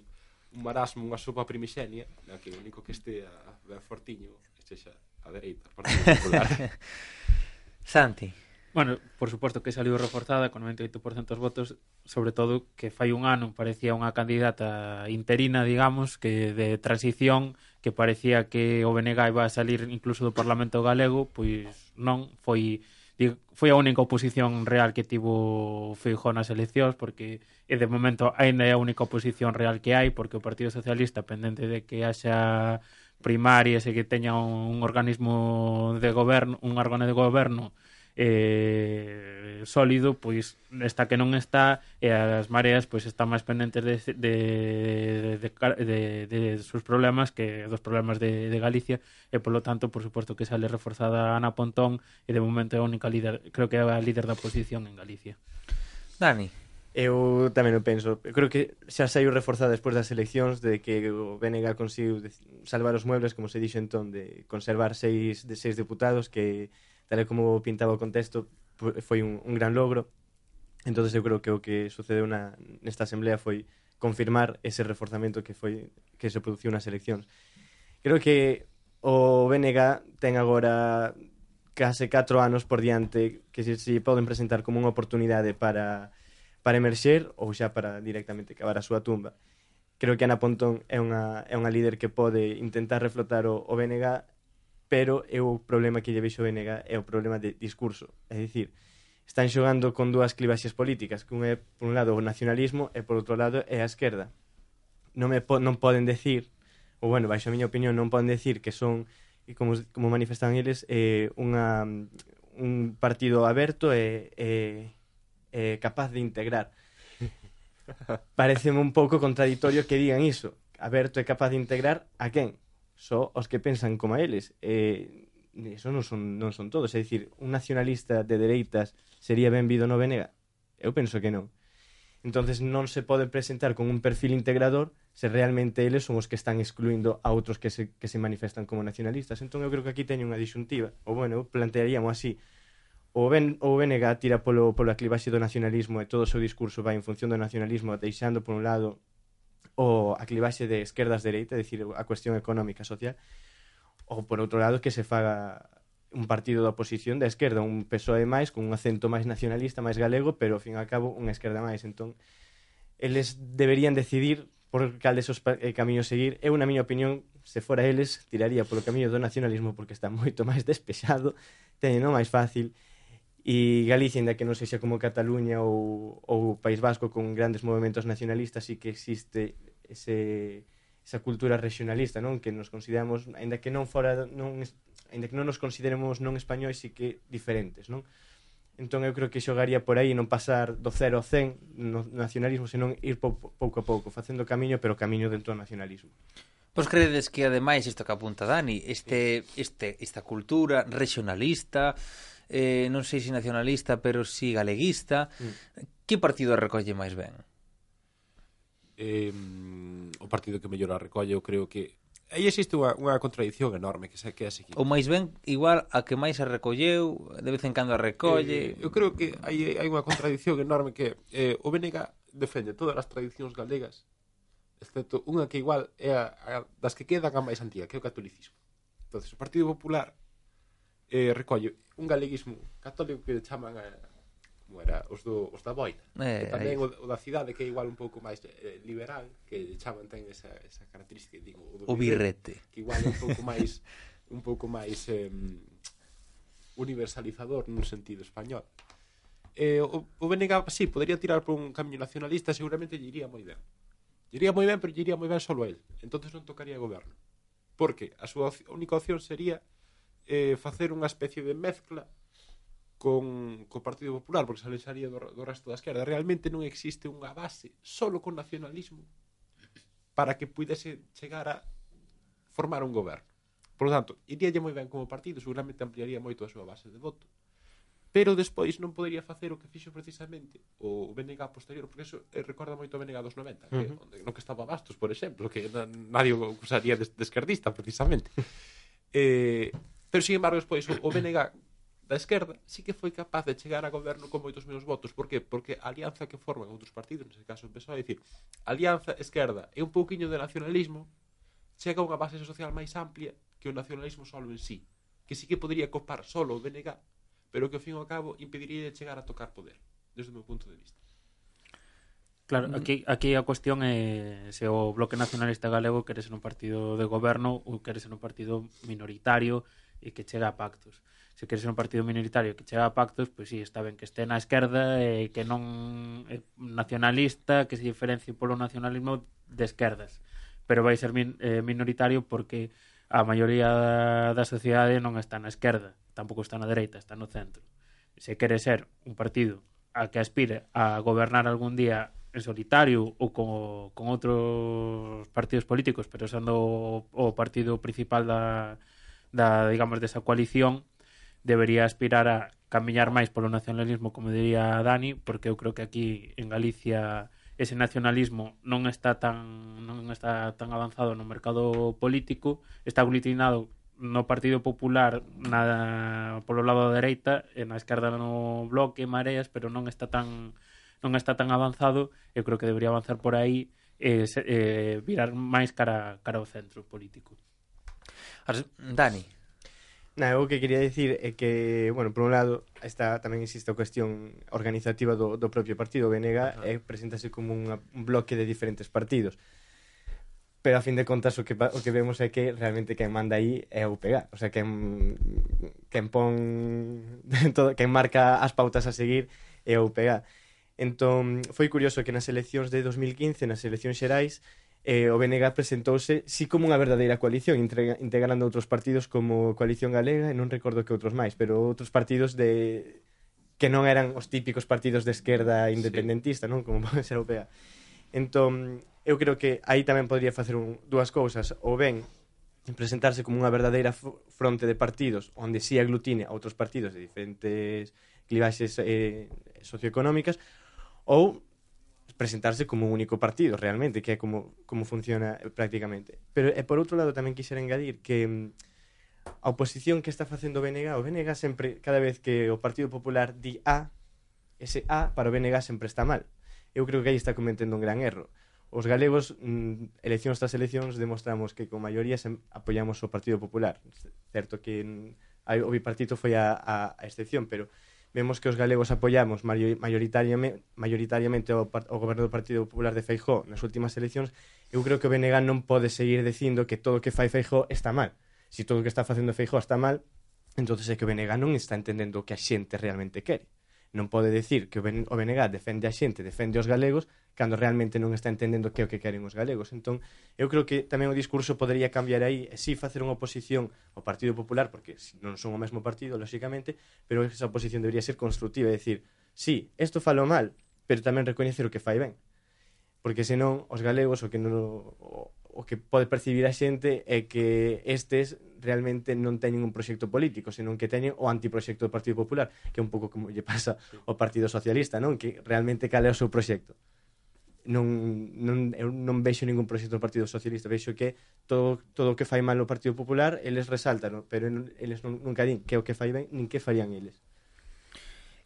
un marasmo, unha sopa primixenia na que o único que este a, a fortiño este xa a dereita, Partido Popular. Santi. Bueno, por suposto que saliu reforzada con 98% dos votos, sobre todo que fai un ano parecía unha candidata interina, digamos, que de transición, que parecía que o BNG iba a salir incluso do Parlamento galego, pois non foi foi a única oposición real que tivo Feijó nas eleccións porque e de momento aínda é a única oposición real que hai porque o Partido Socialista pendente de que haxa primarias e que teña un, organismo de goberno, un órgano de goberno eh, sólido, pois esta que non está e as mareas pois están máis pendentes de, de, de, de, de sus problemas que dos problemas de, de Galicia e polo tanto, por suposto que sale reforzada Ana Pontón e de momento é a única líder, creo que é a líder da oposición en Galicia. Dani, Eu tamén o penso. Eu creo que xa saiu reforzada despois das eleccións de que o BNG conseguiu salvar os muebles, como se dixo entón, de conservar seis, de seis deputados que, tal como pintaba o contexto, foi un, un gran logro. Entón, eu creo que o que sucedeu na, nesta asamblea foi confirmar ese reforzamento que foi que se produciu nas eleccións. Creo que o BNG ten agora case 4 anos por diante que se, se poden presentar como unha oportunidade para para emerxer ou xa para directamente cavar a súa tumba. Creo que Ana Pontón é unha, é unha líder que pode intentar reflotar o, o BNG, pero é o problema que lle veixo o BNG é o problema de discurso. É dicir, están xogando con dúas clivaxes políticas, que un é, por un lado, o nacionalismo e, por outro lado, é a esquerda. Non, me po non poden decir, ou, bueno, baixo a miña opinión, non poden decir que son, como, como manifestan eles, eh, unha, un partido aberto e, e eh, capaz de integrar. Pareceme un pouco contradictorio que digan iso. Aberto é capaz de integrar a quen? Só os que pensan como a eles. Eh, eso non son, non son todos. É dicir, un nacionalista de dereitas sería benvido no Venega? Eu penso que non. Entonces non se pode presentar con un perfil integrador se realmente eles son os que están excluindo a outros que se, que se manifestan como nacionalistas. Entón eu creo que aquí teño unha disyuntiva, ou bueno, eu plantearíamos así, o, ben, o BNG tira polo, polo aclivaxe do nacionalismo e todo o seu discurso vai en función do nacionalismo deixando por un lado o aclivaxe de esquerdas dereita, é dicir, a cuestión económica social, ou por outro lado que se faga un partido da oposición da esquerda, un PSOE máis, con un acento máis nacionalista, máis galego, pero, ao fin e ao cabo, unha esquerda máis. Entón, eles deberían decidir por cal desos eh, camiños seguir. Eu, na miña opinión, se fora eles, tiraría polo camiño do nacionalismo porque está moito máis despexado, teñeno máis fácil, e Galicia, inda que non sexa como Cataluña ou, ou País Vasco con grandes movimentos nacionalistas sí que existe ese, esa cultura regionalista, non? Que nos consideramos, aínda que non fora non aínda que non nos consideremos non españois, e que diferentes, non? Entón eu creo que xogaría por aí non pasar do 0 ao 100 no nacionalismo, senón ir pou, pouco a pouco, facendo camiño, pero camiño dentro do nacionalismo. Vos credes que ademais isto que apunta Dani, este, este, esta cultura regionalista, eh, non sei se nacionalista, pero si galeguista, mm. que partido recolle máis ben? Eh, o partido que mellor a recolle, eu creo que aí existe unha, unha contradición enorme que se que é seguinte. O máis ben igual a que máis se recolleu, de vez en cando a recolle. Eh, eu creo que hai hai unha contradición enorme que eh, o BNG defende todas as tradicións galegas, excepto unha que igual é a, a das que quedan a máis antiga, que é o catolicismo. Entonces, o Partido Popular eh, recolle un galeguismo católico que chaman a, como era, os, do, os da boina. Eh, e tamén o, o, da cidade que é igual un pouco máis eh, liberal que chaman ten esa, esa característica digo, o, do o birrete. que igual é un pouco máis un pouco máis eh, universalizador nun sentido español. Eh, o, o BNG sí, podría tirar por un camiño nacionalista seguramente lle iría moi ben. Lle iría moi ben, pero lle iría moi ben solo a él entonces non tocaría goberno. Porque a súa única opción sería eh, facer unha especie de mezcla con co Partido Popular, porque se alexaría do, do resto da esquerda. Realmente non existe unha base solo con nacionalismo para que pudese chegar a formar un goberno. Por lo tanto, iríalle moi ben como partido, seguramente ampliaría moito a súa base de voto. Pero despois non podería facer o que fixo precisamente o BNG posterior, porque eso eh, recorda moito o BNG dos 90, que, uh -huh. onde, no que estaba Bastos, por exemplo, que na, nadie o acusaría de, de esquerdista, precisamente. eh, Pero, sin embargo, despois o, o BNG da esquerda sí que foi capaz de chegar a goberno con moitos menos votos. Por que? Porque a alianza que forman outros partidos, nese caso o PSOE, é dicir, alianza esquerda e un pouquiño de nacionalismo chega a unha base social máis amplia que o nacionalismo solo en sí. Que sí que podría copar solo o BNG, pero que ao fin e ao cabo impediría de chegar a tocar poder, desde o meu punto de vista. Claro, aquí, aquí a cuestión é se o Bloque Nacionalista Galego quere ser un partido de goberno ou quere ser un partido minoritario e que chega a pactos. Se queres ser un partido minoritario que chega a pactos, pois sí, está ben que este na esquerda e que non é nacionalista, que se diferencie polo nacionalismo de esquerdas. Pero vai ser min, eh, minoritario porque a maioría da sociedade non está na esquerda, tampouco está na dereita, está no centro. Se quere ser un partido a que aspire a gobernar algún día en solitario ou con, con outros partidos políticos, pero sendo o, o partido principal da, da, digamos, desa coalición debería aspirar a camiñar máis polo nacionalismo, como diría Dani, porque eu creo que aquí en Galicia ese nacionalismo non está tan non está tan avanzado no mercado político, está aglutinado no Partido Popular na, polo lado da dereita e na esquerda no Bloque, Mareas, pero non está tan non está tan avanzado, eu creo que debería avanzar por aí e eh, eh, virar máis cara, cara ao centro político. Dani. Na, eu que quería dicir é que, bueno, por un lado, está tamén existe a cuestión organizativa do, do propio partido. O BNG é, presentase como unha, un bloque de diferentes partidos. Pero a fin de contas o que o que vemos é que realmente quen manda aí é o PG, o sea, quen quen pon todo, quen marca as pautas a seguir é o PG. Entón, foi curioso que nas eleccións de 2015, nas eleccións xerais, eh, o BNG presentouse si sí, como unha verdadeira coalición, integrando outros partidos como Coalición Galega, e non recordo que outros máis, pero outros partidos de que non eran os típicos partidos de esquerda independentista, sí. non? Como pode ser o PA. Entón, eu creo que aí tamén podría facer un, dúas cousas, ou ben presentarse como unha verdadeira fronte de partidos onde si sí aglutine a outros partidos de diferentes clivaxes eh, socioeconómicas ou presentarse como un único partido, realmente, que é como, como funciona eh, prácticamente. Pero, e por outro lado, tamén quixera engadir que mm, a oposición que está facendo o BNG, o BNG sempre, cada vez que o Partido Popular di A, ese A para o BNG sempre está mal. Eu creo que aí está cometendo un gran erro. Os galegos, mm, eleccións tras eleccións, demostramos que con maioría apoiamos o Partido Popular. Certo que mm, o bipartito foi a, a, a excepción, pero vemos que os galegos apoiamos maioritariamente, maioritariamente o, o goberno do Partido Popular de Feijó nas últimas eleccións, eu creo que o BNG non pode seguir dicindo que todo o que fai Feijó está mal. Se si todo o que está facendo Feijó está mal, entonces é que o BNG non está entendendo o que a xente realmente quere non pode decir que o BNG defende a xente, defende os galegos, cando realmente non está entendendo que é o que queren os galegos. Entón, eu creo que tamén o discurso podería cambiar aí, e sí facer unha oposición ao Partido Popular, porque non son o mesmo partido, lóxicamente, pero esa oposición debería ser constructiva, e decir, sí, isto falo mal, pero tamén recoñecer o que fai ben. Porque senón, os galegos, o que non, o, o que pode percibir a xente é que estes realmente non teñen un proxecto político, senón que teñen o antiproxecto do Partido Popular, que é un pouco como lle pasa ao Partido Socialista, non? Que realmente cal é o seu proxecto. Non, non, eu non vexo ningún proxecto do Partido Socialista, vexo que todo, todo o que fai mal o Partido Popular, eles resaltan, non? pero eles non, nunca din que é o que fai ben, nin que farían eles.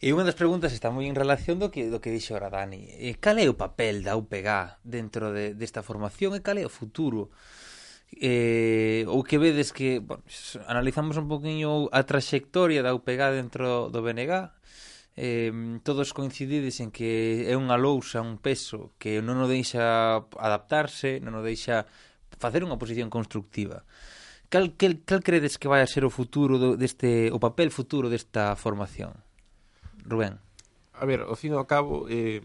E unha das preguntas está moi en relación do que do que dixo ahora Dani. E cal é o papel da UPG dentro de desta formación e cal é o futuro? eh, ou que vedes que bueno, analizamos un poquinho a traxectoria da UPG dentro do BNG eh, todos coincidides en que é unha lousa, un peso que non o deixa adaptarse, non o deixa facer unha posición constructiva. Cal, cal, cal credes que vai a ser o futuro do, deste o papel futuro desta formación? Rubén. A ver, ao fin e ao cabo eh,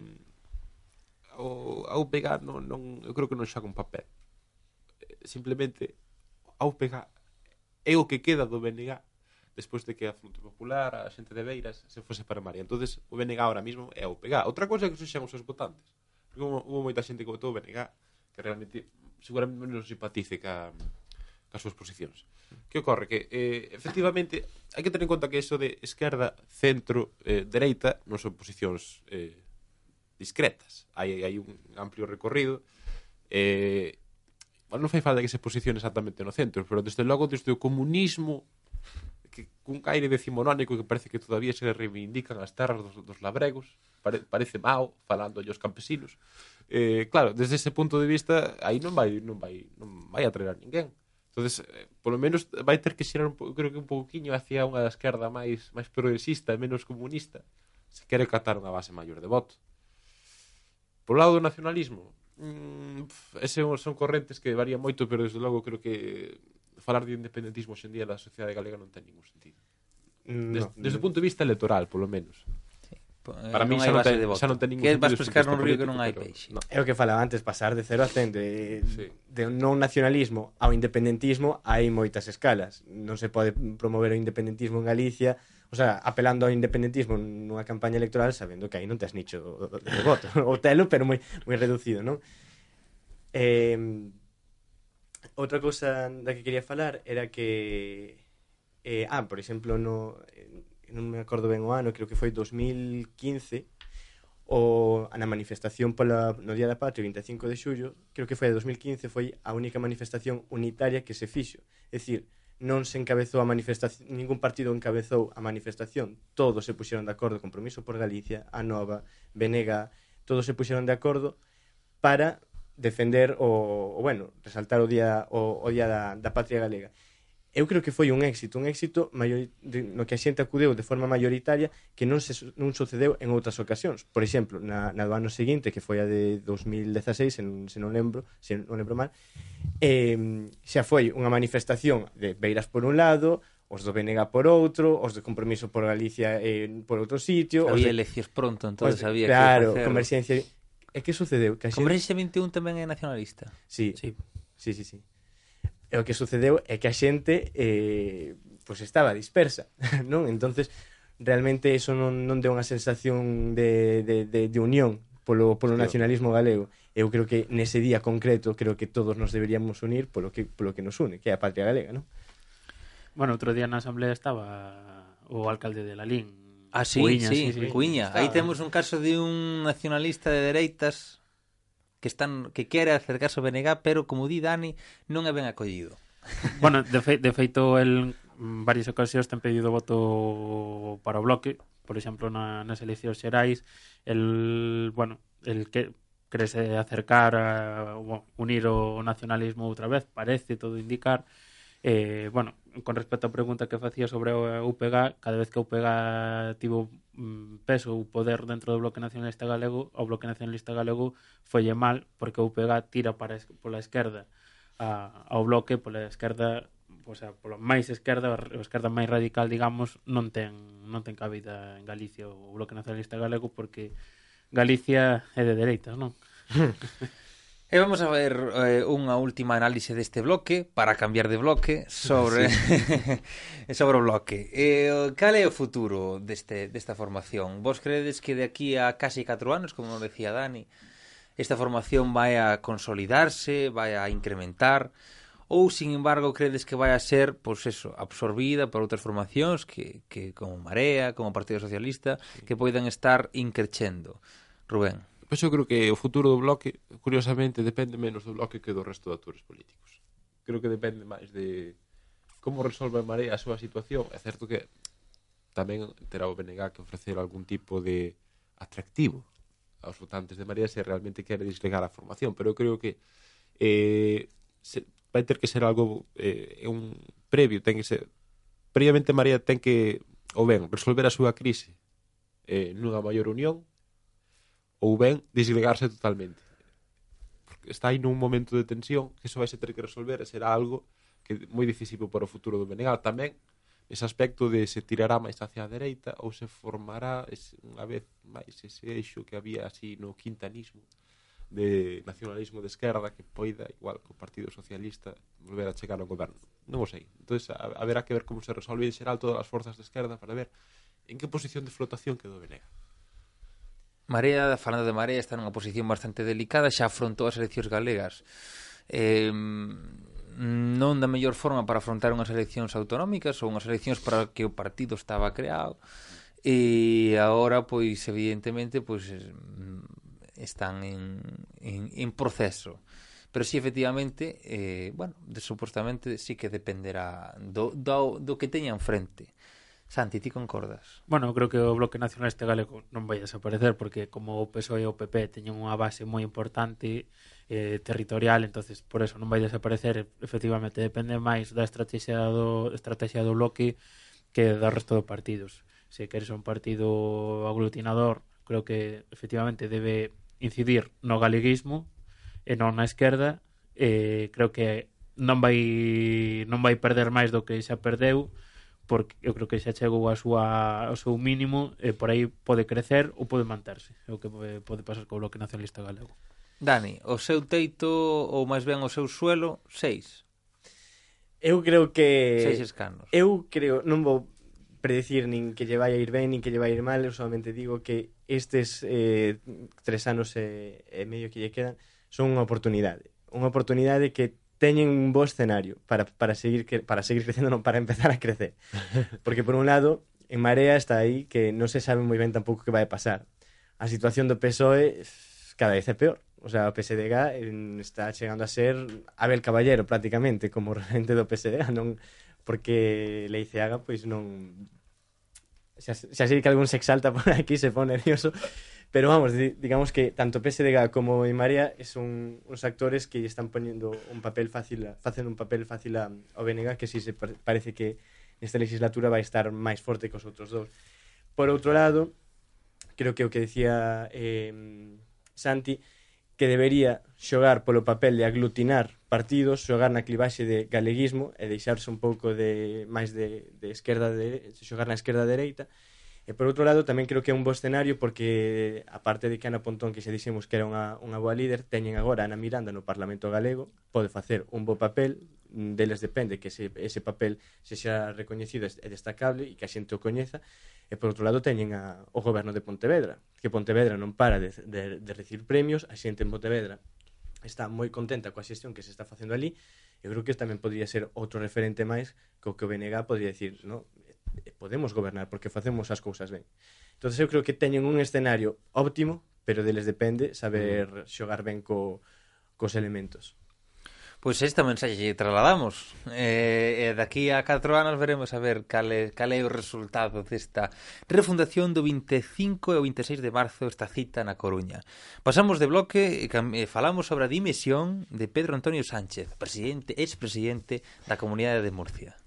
o, a UPG non, non, eu creo que non xa un papel simplemente Aupega é o que queda do BNG despois de que a Fronte Popular, a xente de Beiras, se fose para María. entonces o BNG ahora mismo é Aupega. Outra cousa é que sexan os seus votantes. Porque hubo moita xente que votou o BNG que realmente seguramente non simpatice ca, cas súas posicións. Que ocorre? Que, eh, efectivamente, hai que tener en conta que eso de esquerda, centro, eh, dereita non son posicións eh, discretas. Hai, hai un amplio recorrido eh, non fai falta que se posicione exactamente no centro, pero desde logo desde o comunismo que cun caire decimonónico que parece que todavía se reivindican as terras dos, dos labregos, pare, parece mau falando aos campesinos. Eh, claro, desde ese punto de vista aí non vai non vai non vai a traer a ninguén. Entonces, eh, polo menos vai ter que xerar un, creo que un pouquiño hacia unha da esquerda máis máis progresista e menos comunista se quere catar unha base maior de voto. Por lado do nacionalismo, mm, ese son correntes que varían moito, pero desde logo creo que falar de independentismo hoxendía na sociedade galega non ten ningún sentido. Mm, no. Desde o punto de vista electoral, polo menos. Sí. Eh, Para non mí xa non, ten, xa non ten ningún que vas pescar nun río que non hai peixe. No. É o que falaba antes, pasar de 0 a 100 de, sí. de non nacionalismo ao independentismo hai moitas escalas. Non se pode promover o independentismo en Galicia o sea, apelando ao independentismo nunha campaña electoral sabendo que aí non tes nicho de voto, o telo, pero moi moi reducido, non? Eh, outra cousa da que quería falar era que eh, ah, por exemplo, no eh, non me acordo ben o ano, creo que foi 2015, o na manifestación pola, no Día da Patria, 25 de xullo, creo que foi de 2015, foi a única manifestación unitaria que se fixo. É dicir, non se encabezou a manifestación, ningún partido encabezou a manifestación. Todos se puxeron de acordo, Compromiso por Galicia, a Nova, Benega, todos se puxeron de acordo para defender o, o bueno, resaltar o día o, o día da, da patria galega eu creo que foi un éxito, un éxito maior, de, no que a xente acudeu de forma maioritaria que non se non sucedeu en outras ocasións. Por exemplo, na, na do ano seguinte, que foi a de 2016, se non, se non lembro, se non lembro mal, eh, xa foi unha manifestación de Beiras por un lado, os do Benega por outro, os de Compromiso por Galicia eh, por outro sitio... Había de, eleccións pronto, entón de, había claro, que Claro, converxencia... E que sucedeu? Que a xente... Converxencia 21 tamén é nacionalista. Sí, sí, sí, sí. sí. E o que sucedeu é que a xente eh, pues estaba dispersa, non? Entonces realmente eso non, non deu unha sensación de, de, de, de unión polo, polo nacionalismo galego. Eu creo que nese día concreto creo que todos nos deberíamos unir polo que, polo que nos une, que é a patria galega, non? Bueno, outro día na asamblea estaba o alcalde de Lalín, Ah, sí, Cuiña, sí, sí, sí. Cuiña. Aí temos un caso de un nacionalista de dereitas que están que quere acercarse ao BNG, pero como di Dani, non é ben acollido. Bueno, de, fe, de feito el mm, varias ocasións ten pedido voto para o bloque, por exemplo, na, nas eleccións xerais, el, bueno, el que crese acercar a unir o nacionalismo outra vez, parece todo indicar, eh, bueno, con respecto á pregunta que facía sobre o eh, UPG, cada vez que o UPG tivo Mm, peso ou poder dentro do Bloque Nacionalista Galego, o Bloque Nacionalista Galego folle mal porque o UPG tira para pola esquerda a, ao Bloque pola esquerda o sea, polo máis esquerda, a esquerda máis radical, digamos, non ten non ten cabida en Galicia o Bloque Nacionalista Galego porque Galicia é de dereitas, non? E vamos a ver eh, unha última análise deste bloque, para cambiar de bloque, sobre sí. sobre o bloque. Eh, cal é o futuro deste, desta formación? Vos credes que de aquí a casi 4 anos, como decía Dani, esta formación vai a consolidarse, vai a incrementar, ou, sin embargo, credes que vai a ser pois eso, absorbida por outras formacións que, que como Marea, como Partido Socialista, sí. que poidan estar increchendo? Rubén. Pois eu creo que o futuro do bloque, curiosamente, depende menos do bloque que do resto de actores políticos. Creo que depende máis de como resolve a Marea a súa situación. É certo que tamén terá o BNG que ofrecer algún tipo de atractivo aos votantes de Marea se realmente quere desligar a formación, pero eu creo que eh, se, vai ter que ser algo eh, un previo, ten que ser previamente Marea ten que ou ben resolver a súa crise eh, nunha maior unión ou ben desligarse totalmente. Porque está aí nun momento de tensión que iso vai se ter que resolver e será algo que moi decisivo para o futuro do Benegal. Tamén ese aspecto de se tirará máis hacia a dereita ou se formará ese, unha vez máis ese eixo que había así no quintanismo de nacionalismo de esquerda que poida igual que o Partido Socialista volver a chegar ao goberno. Non o sei. Entón, haberá que ver como se resolve en xeral todas as forzas de esquerda para ver en que posición de flotación quedou Venega. Marea, falando de Marea, está nunha posición bastante delicada, xa afrontou as eleccións galegas. Eh, non da mellor forma para afrontar unhas eleccións autonómicas ou unhas eleccións para que o partido estaba creado. E agora pois evidentemente pois están en, en, en proceso. Pero si sí, efectivamente eh, bueno, de, supostamente sí que dependerá do, do, do que teñan frente Santi, ti concordas? Bueno, creo que o Bloque Nacionalista Galego non vai desaparecer porque como o PSOE e o PP teñen unha base moi importante eh, territorial, entonces por eso non vai desaparecer, efectivamente depende máis da estrategia do, estrategia do Bloque que do resto dos partidos. Se queres un partido aglutinador, creo que efectivamente debe incidir no galeguismo e non na esquerda, eh, creo que non vai non vai perder máis do que xa perdeu, porque eu creo que xa chegou a súa, ao seu mínimo e por aí pode crecer ou pode manterse. É o que pode pasar co Bloque Nacionalista Galego. Dani, o seu teito ou máis ben o seu suelo, seis. Eu creo que... Seis escanos. Eu creo, non vou predecir nin que lle vai a ir ben nin que lle vai a ir mal, eu solamente digo que estes eh, tres anos e, e medio que lle quedan son unha oportunidade. Unha oportunidade que teñen un bo escenario para, para, seguir, que, para seguir crecendo, non para empezar a crecer. Porque, por un lado, en Marea está aí que non se sabe moi ben tampouco que vai pasar. A situación do PSOE cada vez é peor. O sea, o PSDG está chegando a ser Abel Caballero prácticamente como regente do PSDG, non porque Leiceaga pois non se así que algún se exalta por aquí se pone nervioso Pero vamos, digamos que tanto PSDG como en María son uns actores que están poniendo un papel fácil, a, facendo un papel fácil a, ao BNG, que si sí se parece que nesta legislatura vai estar máis forte que os outros dous. Por outro lado, creo que o que decía eh, Santi, que debería xogar polo papel de aglutinar partidos, xogar na clivaxe de galeguismo e deixarse un pouco de máis de, de esquerda de, xogar na esquerda dereita, de E por outro lado, tamén creo que é un bo escenario porque, aparte de que Ana Pontón, que xa dixemos que era unha, unha boa líder, teñen agora Ana Miranda no Parlamento Galego, pode facer un bo papel, mm, deles depende que ese, ese papel se xa recoñecido e destacable e que a xente o coñeza, e por outro lado teñen a, o goberno de Pontevedra, que Pontevedra non para de, de, de recibir premios, a xente en Pontevedra está moi contenta coa xestión que se está facendo ali, eu creo que tamén podría ser outro referente máis co que o BNG podría decir, no? podemos gobernar porque facemos as cousas ben. Entón eu creo que teñen un escenario óptimo, pero deles depende saber mm. xogar ben co, cos elementos. Pois esta mensaxe lle trasladamos. Eh, e daqui a 4 anos veremos a ver cal é, cal é o resultado desta refundación do 25 e o 26 de marzo esta cita na Coruña. Pasamos de bloque e falamos sobre a dimisión de Pedro Antonio Sánchez, presidente, expresidente da Comunidade de Murcia.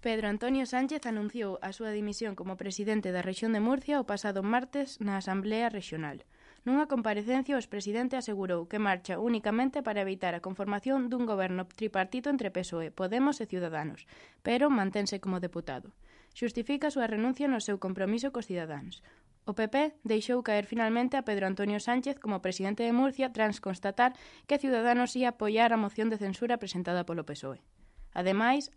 Pedro Antonio Sánchez anunciou a súa dimisión como presidente da rexión de Murcia o pasado martes na Asamblea Rexional. Nunha comparecencia, o presidente asegurou que marcha únicamente para evitar a conformación dun goberno tripartito entre PSOE, Podemos e Ciudadanos, pero mantense como deputado. Xustifica a súa renuncia no seu compromiso cos cidadáns. O PP deixou caer finalmente a Pedro Antonio Sánchez como presidente de Murcia tras constatar que Ciudadanos ia apoiar a moción de censura presentada polo PSOE. Ademais,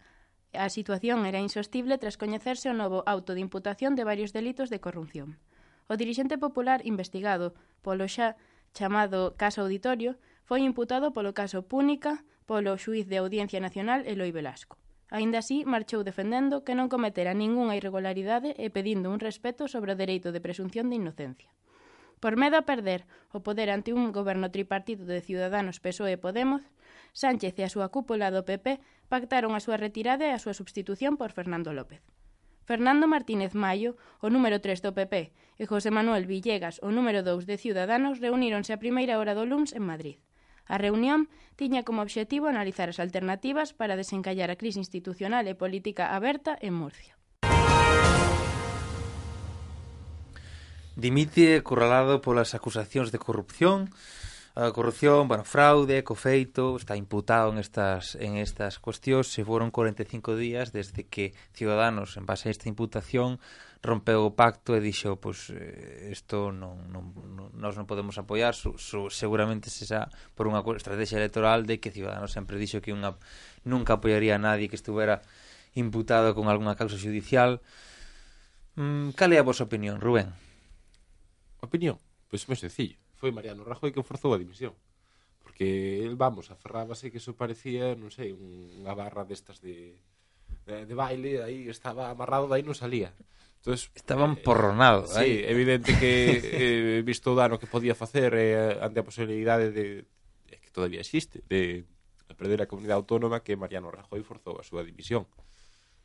A situación era insostible tras coñecerse o novo auto de imputación de varios delitos de corrupción. O dirixente popular investigado polo xa chamado Caso Auditorio foi imputado polo caso Púnica polo xuiz de Audiencia Nacional Eloi Velasco. Aínda así, marchou defendendo que non cometera ningunha irregularidade e pedindo un respeto sobre o dereito de presunción de inocencia. Por medo a perder o poder ante un goberno tripartito de Ciudadanos, PSOE e Podemos, Sánchez e a súa cúpula do PP pactaron a súa retirada e a súa substitución por Fernando López. Fernando Martínez Mayo, o número 3 do PP, e José Manuel Villegas, o número 2 de Ciudadanos, reuníronse a primeira hora do luns en Madrid. A reunión tiña como obxectivo analizar as alternativas para desencallar a crise institucional e política aberta en Murcia. Dimite corralado polas acusacións de corrupción, a corrupción, bueno, fraude, cofeito, está imputado en estas en estas cuestións, se foron 45 días desde que Ciudadanos, en base a esta imputación, rompeu o pacto e dixo, pois pues, eh, isto non, non, non nós non podemos apoiar, su, su, seguramente se xa por unha estrategia electoral de que Ciudadanos sempre dixo que unha nunca apoiaría a nadie que estuvera imputado con algunha causa judicial. Mm, cal é a vosa opinión, Rubén? opinión, pois moi sencillo. Foi Mariano Rajoy que forzou a dimisión. Porque el, vamos, aferrábase que eso parecía, non sei, unha barra destas de, de, de baile, aí estaba amarrado, aí non salía. Entonces, Estaban eh. Sí, aí. evidente que eh, visto o dano que podía facer eh, ante a posibilidade de eh, que todavía existe, de perder a comunidade autónoma que Mariano Rajoy forzou a súa dimisión.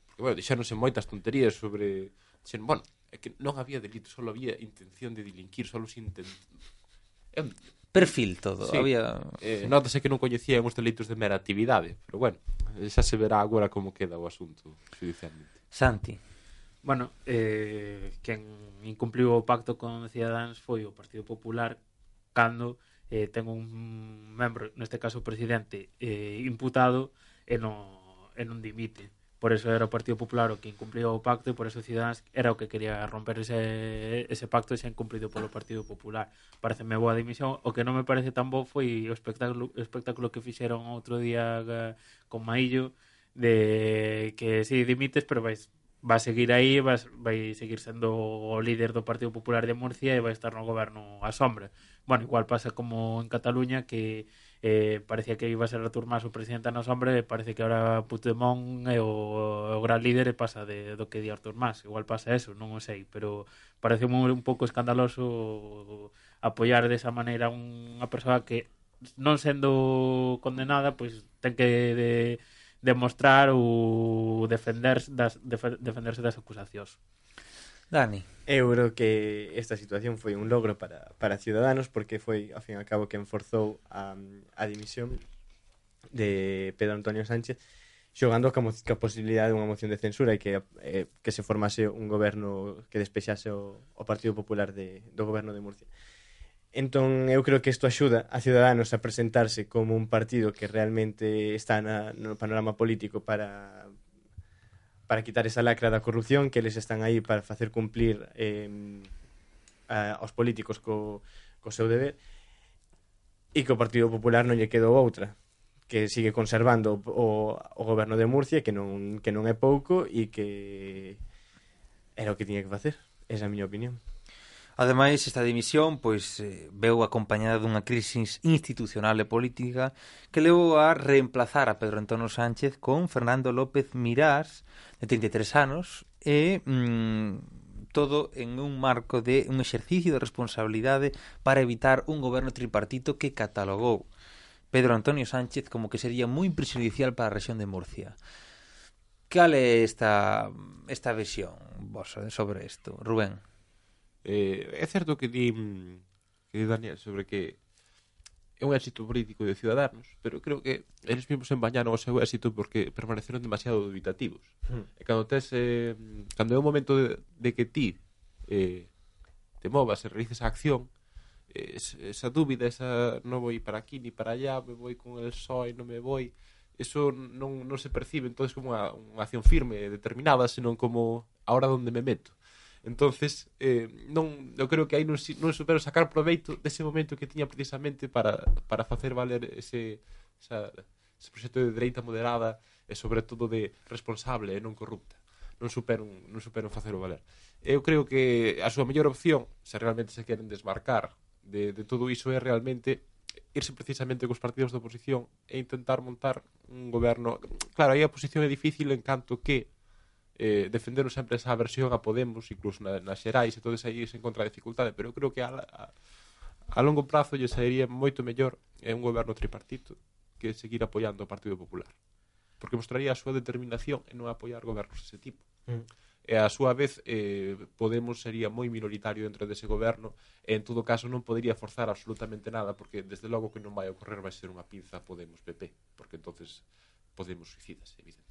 Porque, bueno, dixéronse moitas tonterías sobre... Dixen, bueno, é que non había delito, só había intención de delinquir, só se intent... É un... Perfil todo, sí. había... Eh, sí. Notase que non coñecían os delitos de mera actividade, pero bueno, xa se verá agora como queda o asunto judicialmente. Santi. Bueno, eh, quen incumpliu o pacto con Ciudadanos foi o Partido Popular cando eh, ten un membro, neste caso o presidente, eh, imputado e non, e non dimite por eso era o Partido Popular o que incumplía o pacto e por eso Ciudadanos era o que quería romper ese, ese pacto e se incumplido polo Partido Popular. Pareceme boa dimisión. O que non me parece tan bo foi o espectáculo, o espectáculo que fixeron outro día eh, con Maillo de que si sí, dimites pero vais va a seguir aí, vai, vai seguir sendo o líder do Partido Popular de Murcia e vai estar no goberno a sombra. Bueno, igual pasa como en Cataluña que eh, parecía que iba a ser Artur Mas o presidente no hombre, parece que ahora Putemón é o, o gran líder e pasa de, do que di Artur Mas, igual pasa eso, non o sei, pero parece un, un pouco escandaloso apoiar desa maneira unha persoa que non sendo condenada, pois ten que de, demostrar ou defender das, defenderse das acusacións. Dani. Eu creo que esta situación foi un logro para, para Ciudadanos porque foi, ao fin e ao cabo, que enforzou a, a dimisión de Pedro Antonio Sánchez xogando ca, ca posibilidade dunha moción de censura e que, eh, que se formase un goberno que despexase o, o Partido Popular de, do goberno de Murcia. Entón, eu creo que isto axuda a Ciudadanos a presentarse como un partido que realmente está na, no panorama político para, para quitar esa lacra da corrupción que eles están aí para facer cumplir eh, a, aos políticos co, co seu deber e que o Partido Popular non lle quedou outra que sigue conservando o, o goberno de Murcia que non, que non é pouco e que era o que tiña que facer. Esa é a miña opinión. Ademais, esta dimisión pois eh, veu acompañada dunha crisis institucional e política que levou a reemplazar a Pedro Antonio Sánchez con Fernando López Mirás, de 33 anos, e mm, todo en un marco de un exercicio de responsabilidade para evitar un goberno tripartito que catalogou Pedro Antonio Sánchez como que sería moi prejudicial para a rexión de Murcia. Cal é esta, esta visión vosa sobre isto, Rubén? Eh, é certo que di, mm, que di Daniel sobre que é un éxito político de Ciudadanos, pero creo que eles mesmos embañaron o seu éxito porque permaneceron demasiado dubitativos. Hmm. E cando tes, eh, cando é o momento de, de que ti eh, te movas e realices a acción, eh, esa dúbida, esa non vou para aquí ni para allá, me vou con el só e non me vou, eso non, non se percibe entonces como unha, unha acción firme e determinada, senón como ahora onde me meto entonces eh, non, eu creo que aí non, non supero sacar proveito dese momento que tiña precisamente para, para facer valer ese, esa, ese proxecto de dereita moderada e sobre todo de responsable e non corrupta non superan, non superan o valer. Eu creo que a súa mellor opción, se realmente se queren desmarcar de, de todo iso, é realmente irse precisamente cos partidos da oposición e intentar montar un goberno. Claro, aí a oposición é difícil en canto que eh, defenderon sempre esa versión a Podemos, incluso na, nas xerais, e todos aí se encontra dificultade, pero eu creo que a, a, a longo prazo lle sairía moito mellor é un goberno tripartito que seguir apoiando o Partido Popular. Porque mostraría a súa determinación en non apoiar gobernos dese tipo. Mm. E a súa vez eh, Podemos sería moi minoritario dentro dese goberno e en todo caso non podería forzar absolutamente nada porque desde logo que non vai ocorrer vai ser unha pinza Podemos PP porque entonces Podemos suicidas, evidentemente.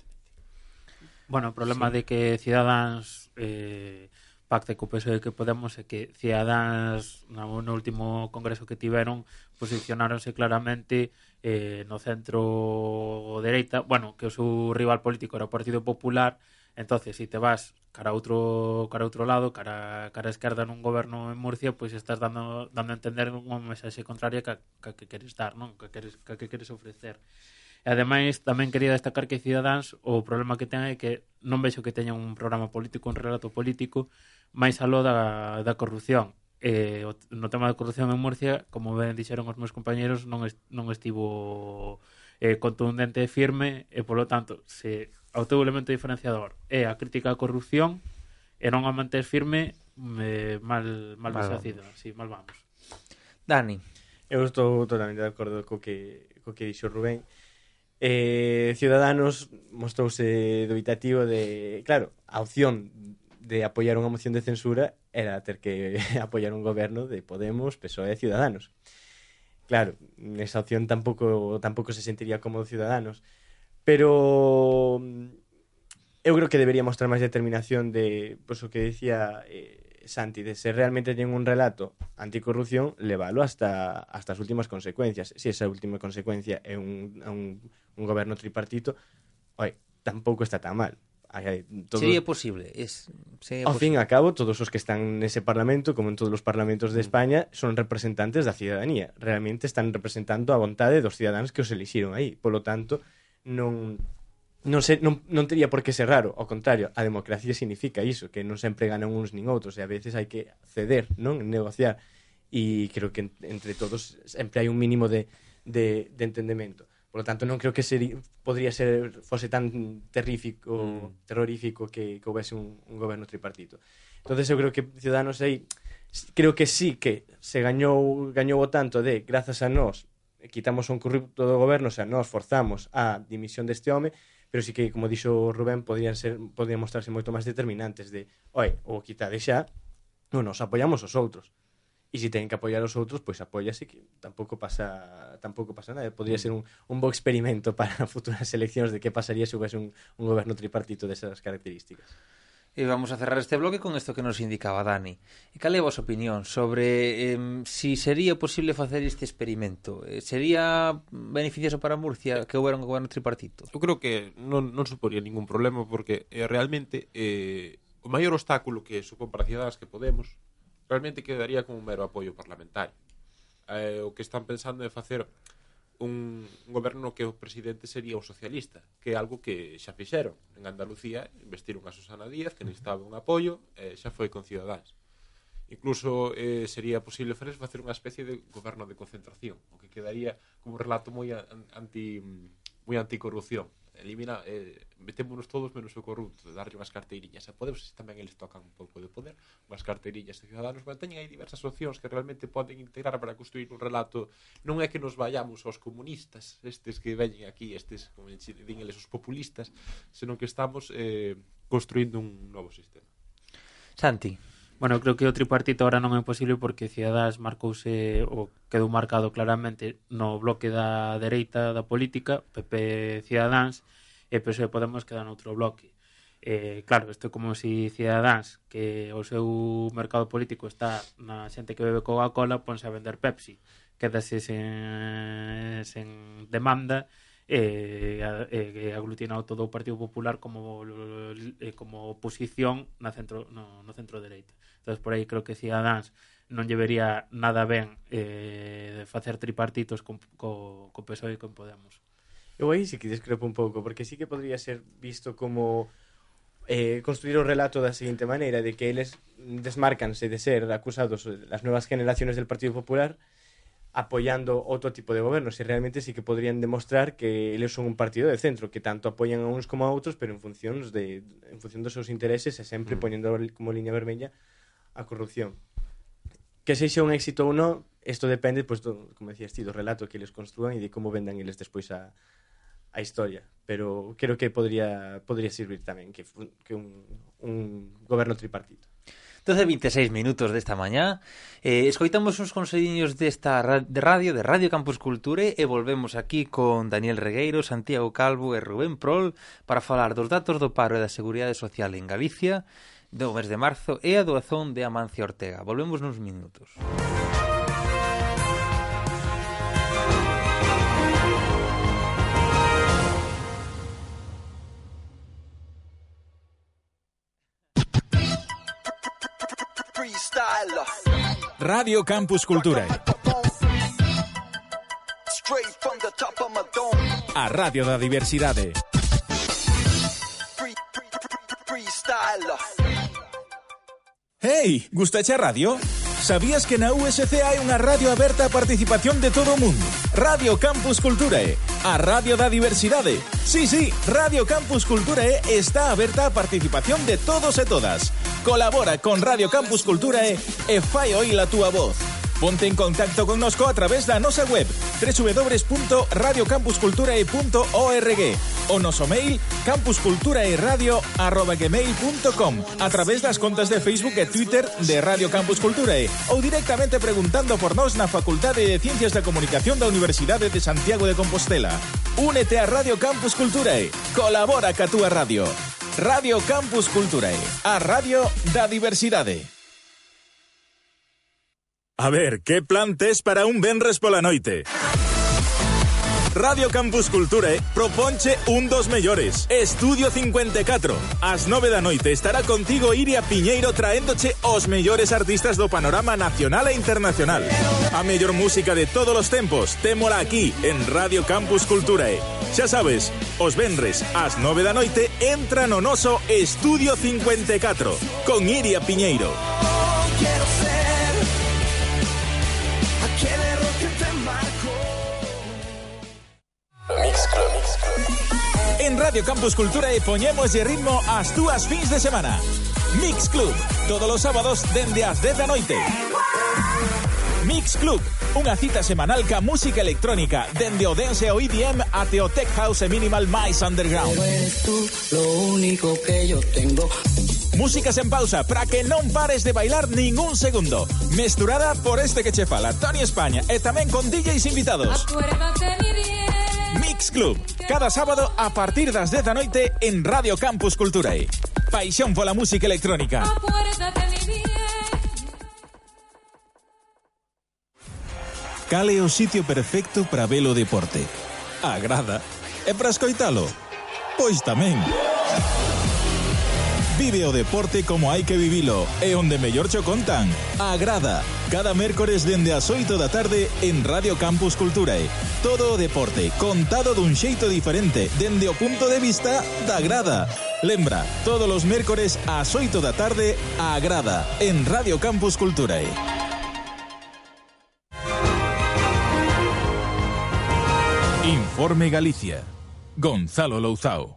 Bueno, o problema sí. de que Ciudadans eh, pacte co PSOE que Podemos é que Ciudadans no, no último congreso que tiveron posicionáronse claramente eh, no centro dereita, bueno, que o seu rival político era o Partido Popular, entonces se si te vas cara a outro cara a outro lado, cara cara a esquerda nun goberno en Murcia, pois pues estás dando dando a entender unha mensaxe contraria que que, que queres dar, non? Que queres que, que queres ofrecer. E ademais tamén quería destacar que Cidadáns o problema que ten é que non vexo que teña un programa político, un relato político máis aló da, da corrupción. E, o, no tema da corrupción en Murcia, como ben dixeron os meus compañeros, non, est, non estivo eh, contundente e firme e, polo tanto, se o teu elemento diferenciador é a crítica á corrupción e non a manter firme eh, mal, mal, mal desacido. Sí, mal vamos. Dani. Eu estou totalmente de acordo co que, co que dixo Rubén eh, Ciudadanos mostrouse dubitativo de, claro, a opción de apoiar unha moción de censura era ter que apoiar un goberno de Podemos, PSOE e Ciudadanos. Claro, esa opción tampouco tampouco se sentiría como Ciudadanos, pero mm, eu creo que debería mostrar máis determinación de, pois pues, o que decía eh, Santi, de se realmente ten un relato anticorrupción, levalo hasta, hasta as últimas consecuencias. Se si esa última consecuencia é un, un, un goberno tripartito, oi, tampouco está tan mal. Hay, todo... Sería posible. Es, sería Ao fin e a cabo, todos os que están nese Parlamento, como en todos os parlamentos de mm. España, son representantes da ciudadanía. Realmente están representando a vontade dos cidadáns que os elixiron aí. Polo tanto, non non, se, non, non teria por que ser raro, ao contrario, a democracia significa iso, que non sempre ganan uns nin outros, e a veces hai que ceder, non? Negociar. E creo que entre todos sempre hai un mínimo de, de, de entendemento. Por lo tanto, non creo que sería, podría ser fose tan terrífico, mm. terrorífico que, que houvese un, un goberno tripartito. Entonces eu creo que Ciudadanos aí creo que sí que se gañou gañou o tanto de grazas a nós quitamos un corrupto do goberno, sea, nos forzamos a dimisión deste home, pero sí que, como dixo Rubén, podrían ser podrían mostrarse moito máis determinantes de, oi, o quitade xa, non nos apoiamos os outros. E se ten que apoiar os outros, pois apóyase que tampouco pasa tampouco pasa nada. Podría ser un, un bo experimento para futuras eleccións de que pasaría se houvese un, un goberno tripartito desas características. E vamos a cerrar este bloque con isto que nos indicaba Dani. E cal é a vosa opinión sobre eh, si sería posible facer este experimento? Eh, sería beneficioso para Murcia que houbera un goberno tripartito? Eu creo que non, non suporía ningún problema porque eh, realmente eh, o maior obstáculo que supón para Ciudadanos que Podemos realmente quedaría como un mero apoio parlamentario. Eh, o que están pensando é facer un goberno que o presidente sería o socialista, que é algo que xa fixeron. En Andalucía investiron a Susana Díaz, que necesitaba un apoio, e xa foi con Ciudadanos. Incluso eh, sería posible Fres facer unha especie de goberno de concentración, o que quedaría como un relato moi anti moi anticorrupción elimina, eh, metémonos todos menos o corrupto, darlle unhas carteiriñas a Podemos, tamén eles tocan un pouco de poder, unhas carteiriñas de Ciudadanos, pero teñen aí diversas opcións que realmente poden integrar para construir un relato. Non é que nos vayamos aos comunistas, estes que veñen aquí, estes, como din eles, os populistas, senón que estamos eh, construindo un novo sistema. Santi. Bueno, creo que o tripartito ahora non é posible porque Ciadás marcouse ou quedou marcado claramente no bloque da dereita da política, PP Ciadadáns e PSOE Podemos queda noutro bloque. Eh, claro, isto é como se si Ciadadáns que o seu mercado político está na xente que bebe Coca-Cola ponse a vender Pepsi. Quedase sen, sen demanda e eh, eh, aglutinado todo o Partido Popular como eh, como oposición na centro no, no centro dereita. Entonces por aí creo que Ciudadanos non lle vería nada ben eh, facer tripartitos con, co, co PSOE e con Podemos. Eu aí sí que discrepo un pouco, porque sí que podría ser visto como eh, construir o relato da seguinte maneira de que eles desmarcanse de ser acusados eh, das nuevas generaciones del Partido Popular apoyando outro tipo de gobernos e realmente sí que podrían demostrar que eles son un partido de centro que tanto apoian a uns como a outros pero en función de en función dos seus intereses e sempre mm. poñendo como liña vermella a corrupción. Que sexa un éxito ou non isto depende pois pues, do, como decías ti do relato que eles construan e de como vendan eles despois a a historia. Pero creo que podría podría servir tamén que que un un goberno tripartito. 12.26 minutos desta mañá. Eh, Escoitamos uns conselliños desta de radio, de Radio Campus Culture E volvemos aquí con Daniel Regueiro, Santiago Calvo e Rubén Prol Para falar dos datos do paro e da Seguridade Social en Galicia Do mes de marzo e a doazón de Amancio Ortega. Volvemos nuns minutos. Música Radio Campus Cultura. A Radio da Diversidade. Hey, gustache a radio? Sabías que na USC hai unha radio aberta a participación de todo o mundo? Radio Campus Culturae, a radio da diversidade. Sí, sí, Radio Campus Culturae está aberta a participación de todos e todas. Colabora con Radio Campus Culturae e fai oír a túa voz. Ponte en contacto con nosco a través da nosa web www.radiocampusculturae.org o noso mail campusculturaeradio.gmail.com a través das contas de Facebook e Twitter de Radio Campus Culturae ou directamente preguntando por nós na Facultade de Ciencias da Comunicación da Universidade de Santiago de Compostela. Únete a Radio Campus Culturae. Colabora ca túa radio. Radio Campus Culturae, a radio da diversidade. A ver, que plan tes para un venres pola noite? Radio Campus Culture proponche un dos mellores. Estudio 54 As 9 da noite estará contigo Iria Piñeiro traéndoche os mellores artistas do panorama nacional e internacional. A mellor música de todos os tempos Témola aquí en Radio Campus Culture. Xa sabes, os venres ás 9 da noite entra no noso Estudio 54 Con Iria Piñeiro. Ser En Radio Campus Cultura e poñemos de ritmo as túas fins de semana. Mix Club, todos os sábados dende as 10 da noite. Mix Club, unha cita semanal ca música electrónica, dende o dance o EDM até o tech house e minimal máis underground. Tú, lo único que yo tengo. Músicas en pausa para que non pares de bailar ningún segundo. Mesturada por este que che fala, Tony España, e tamén con DJs invitados. Mix Club, cada sábado a partir das 10 da noite en Radio Campus Culturae. Paixón pola música electrónica. Cale o sitio perfecto para velo deporte. Agrada. E para escoitalo? Pois tamén. Pois tamén. Vive o deporte como hai que vivilo e onde mellor cho contan. A grada. Cada mércores dende as 8 da tarde en Radio Campus Culturae. Todo deporte contado dun xeito diferente dende o punto de vista da grada. Lembra, todos os mércores ás 8 da tarde a grada en Radio Campus Culturae. Informe Galicia. Gonzalo Louzao.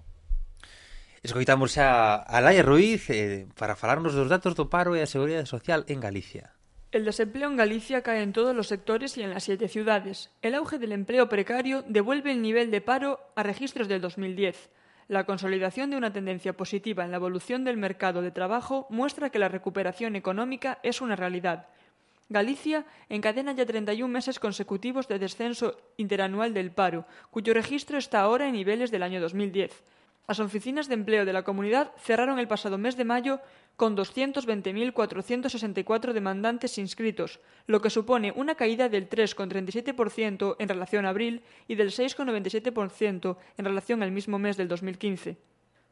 Escoitamos a Laia Ruiz eh, para falarnos dos datos do paro e a seguridade social en Galicia. El desempleo en Galicia cae en todos los sectores y en las siete ciudades. El auge del empleo precario devuelve el nivel de paro a registros del 2010. La consolidación de una tendencia positiva en la evolución del mercado de trabajo muestra que la recuperación económica es una realidad. Galicia encadena ya 31 meses consecutivos de descenso interanual del paro, cuyo registro está ahora en niveles del año 2010. Las oficinas de empleo de la comunidad cerraron el pasado mes de mayo con 220.464 demandantes inscritos, lo que supone una caída del 3,37% en relación a abril y del 6,97% en relación al mismo mes del 2015.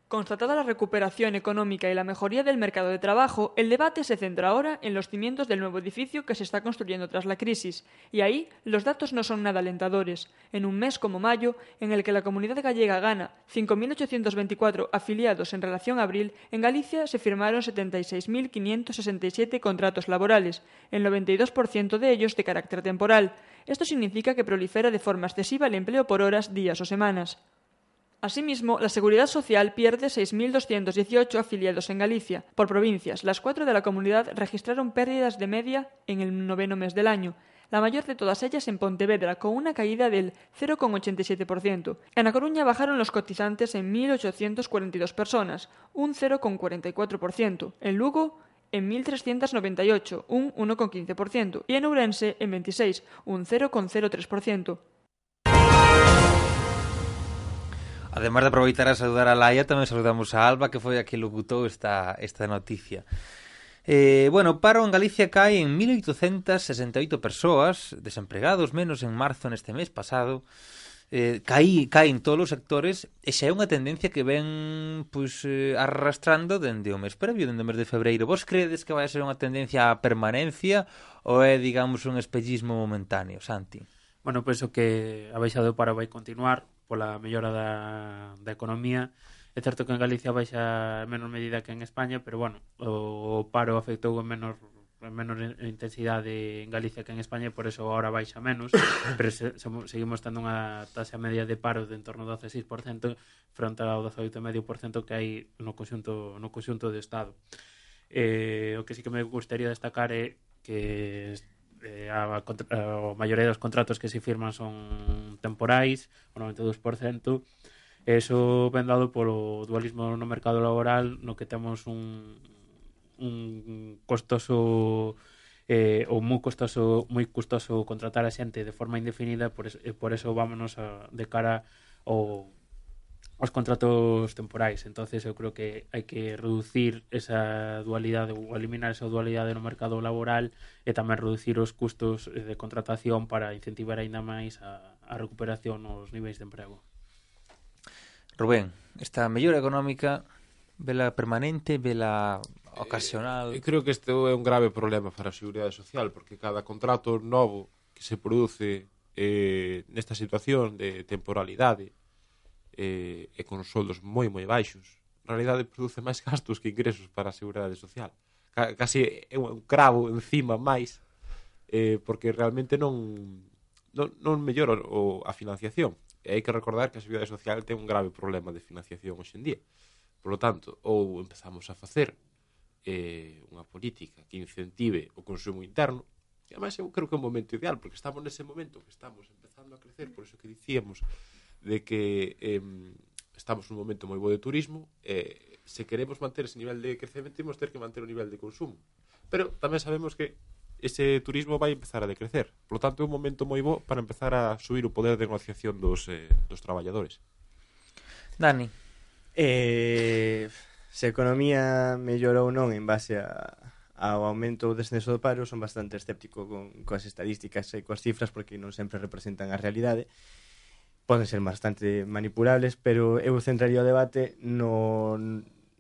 Constatada la recuperación económica y la mejoría del mercado de trabajo, el debate se centra ahora en los cimientos del nuevo edificio que se está construyendo tras la crisis, y ahí los datos no son nada alentadores. En un mes como mayo, en el que la comunidad gallega gana 5.824 afiliados en relación a abril, en Galicia se firmaron 76.567 contratos laborales, el 92% de ellos de carácter temporal. Esto significa que prolifera de forma excesiva el empleo por horas, días o semanas. Asimismo, la Seguridad Social pierde 6.218 afiliados en Galicia. Por provincias, las cuatro de la comunidad registraron pérdidas de media en el noveno mes del año, la mayor de todas ellas en Pontevedra, con una caída del 0,87%. En A Coruña bajaron los cotizantes en 1.842 personas, un 0,44%. En Lugo, en 1.398, un 1,15%. Y en Ourense, en 26, un 0,03%. Ademais de aproveitar a saludar a Laia, tamén saludamos a Alba, que foi a que locutou esta, esta noticia. Eh, bueno, paro en Galicia cae en 1.868 persoas, desempregados menos en marzo neste mes pasado, eh, caí, cae en todos os sectores e xa é unha tendencia que ven pois, eh, arrastrando dende o mes previo, dende o mes de febreiro. Vos credes que vai ser unha tendencia a permanencia ou é, digamos, un espellismo momentáneo, Santi? Bueno, penso que a baixado para vai continuar pola mellora da, da economía. É certo que en Galicia baixa en menor medida que en España, pero bueno, o paro afectou en menor en menor intensidade en Galicia que en España por eso ahora baixa menos pero se, se, seguimos tendo unha tasa media de paro de en torno ao 16% fronte ao 18,5% que hai no conxunto, no conxunto do Estado eh, o que sí que me gustaría destacar é que eh, a, a, a maioría dos contratos que se firman son temporais, o 92%, eso ven dado polo dualismo no mercado laboral no que temos un, un costoso eh, ou moi costoso moi custoso contratar a xente de forma indefinida por, es, por eso vámonos a, de cara ao os contratos temporais. entonces eu creo que hai que reducir esa dualidade ou eliminar esa dualidade no mercado laboral e tamén reducir os custos eh, de contratación para incentivar aínda máis a, a recuperación nos niveis de emprego. Rubén, esta mellora económica vela permanente, vela ocasional... Eu creo que este é un grave problema para a Seguridade Social, porque cada contrato novo que se produce eh, nesta situación de temporalidade eh, e con soldos moi moi baixos na realidade produce máis gastos que ingresos para a Seguridade Social. C casi é un cravo encima máis eh, porque realmente non non, non mellora o, a financiación. E hai que recordar que a Seguridade Social ten un grave problema de financiación hoxe en día. Por lo tanto, ou empezamos a facer eh, unha política que incentive o consumo interno, e además eu creo que é un momento ideal, porque estamos nese momento que estamos empezando a crecer, por eso que dicíamos de que eh, estamos nun momento moi bo de turismo e eh, se queremos manter ese nivel de crecemento temos ter que manter o nivel de consumo. Pero tamén sabemos que ese turismo vai empezar a decrecer. Por lo tanto é un momento moi bo para empezar a subir o poder de negociación dos, eh, dos traballadores. Dani. Eh, se a economía mellorou non en base a, ao aumento ou descenso do paro son bastante escéptico con coas estadísticas e coas cifras porque non sempre representan a realidade poden ser bastante manipulables, pero eu centraría o debate no,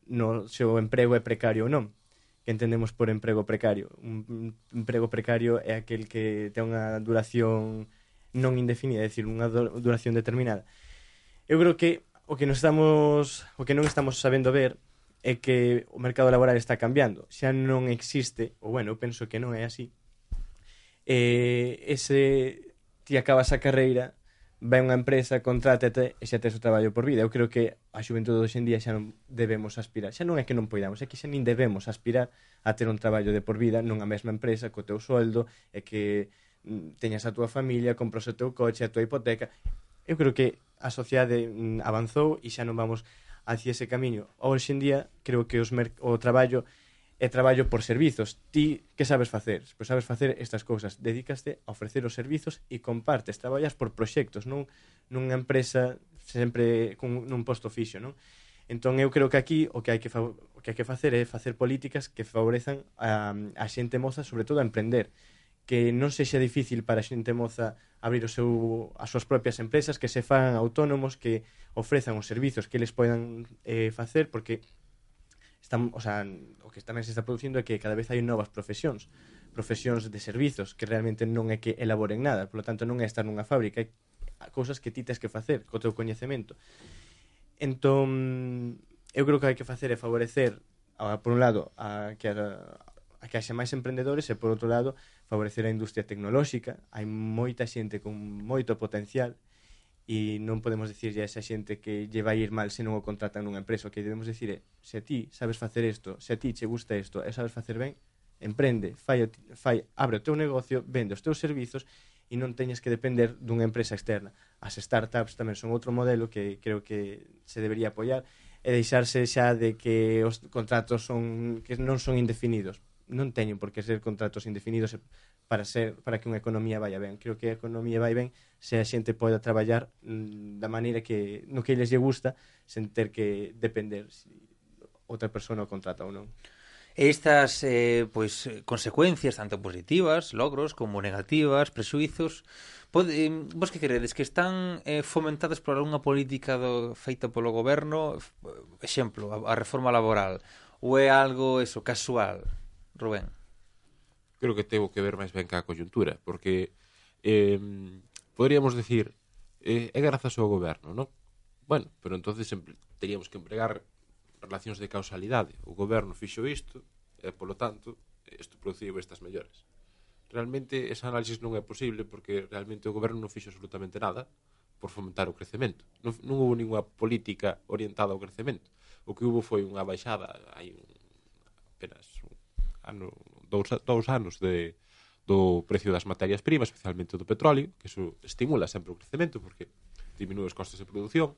no se o emprego é precario ou non. Que entendemos por emprego precario? Un emprego precario é aquel que ten unha duración non indefinida, é dicir, unha duración determinada. Eu creo que o que non estamos o que non estamos sabendo ver é que o mercado laboral está cambiando. Xa non existe, ou bueno, eu penso que non é así. Eh, ese ti acabas a carreira vai unha empresa, contrátate e xa tes o traballo por vida. Eu creo que a xuventude hoxe en día xa non debemos aspirar. Xa non é que non poidamos, é que xa nin debemos aspirar a ter un traballo de por vida nunha mesma empresa co teu sueldo e que mm, teñas a túa familia, compras o teu coche, a túa hipoteca. Eu creo que a sociedade mm, avanzou e xa non vamos hacia ese camiño. Hoxe en día creo que os o traballo e traballo por servizos. Ti que sabes facer? Pois sabes facer estas cousas. dedícaste a ofrecer os servizos e compartes. Traballas por proxectos, non nunha empresa sempre cun, nun posto fixo, non? Entón eu creo que aquí o que hai que o que hai que facer é facer políticas que favorezan a, a xente moza, sobre todo a emprender que non sexa difícil para a xente moza abrir o seu, as súas propias empresas, que se fagan autónomos, que ofrezan os servizos que eles poidan eh, facer, porque están, o sea, o que tamén se está producindo é que cada vez hai novas profesións profesións de servizos que realmente non é que elaboren nada, polo tanto non é estar nunha fábrica, hai cousas que ti tens que facer co teu coñecemento. Entón, eu creo que hai que facer é favorecer, a, por un lado, a que a, a que haxe máis emprendedores e, por outro lado, favorecer a industria tecnolóxica. Hai moita xente con moito potencial e non podemos dicirlle a esa xente que lle vai ir mal se non o contratan nunha empresa. O que debemos dicir é, se a ti sabes facer isto, se a ti che gusta isto e sabes facer ben, emprende, fai, fai, abre o teu negocio, vende os teus servizos e non teñes que depender dunha empresa externa. As startups tamén son outro modelo que creo que se debería apoiar e deixarse xa de que os contratos son que non son indefinidos non teñen por que ser contratos indefinidos eh, para ser para que unha economía vaya ben. Creo que a economía vai ben se a xente poda traballar mm, da maneira que no que lles lle gusta sen ter que depender se si outra persona o contrata ou non. Estas eh, pois consecuencias tanto positivas, logros como negativas, presuizos, pode, eh, vos que queredes? que están eh, fomentadas por algunha política do, feita polo goberno, eh, exemplo, a, a reforma laboral, ou é algo eso casual? Rubén? Creo que tengo que ver máis ben ca coyuntura, porque eh, poderíamos decir eh, é grazas ao goberno, non? Bueno, pero entonces teríamos que empregar relacións de causalidade. O goberno fixo isto, e polo tanto, isto produciu estas melloras. Realmente ese análisis non é posible porque realmente o goberno non fixo absolutamente nada por fomentar o crecemento. Non, non houve ninguna política orientada ao crecemento. O que hubo foi unha baixada, hai un, apenas un ano, dous, dous anos de, do precio das materias primas, especialmente do petróleo, que iso estimula sempre o crecemento porque diminúe os costes de produción,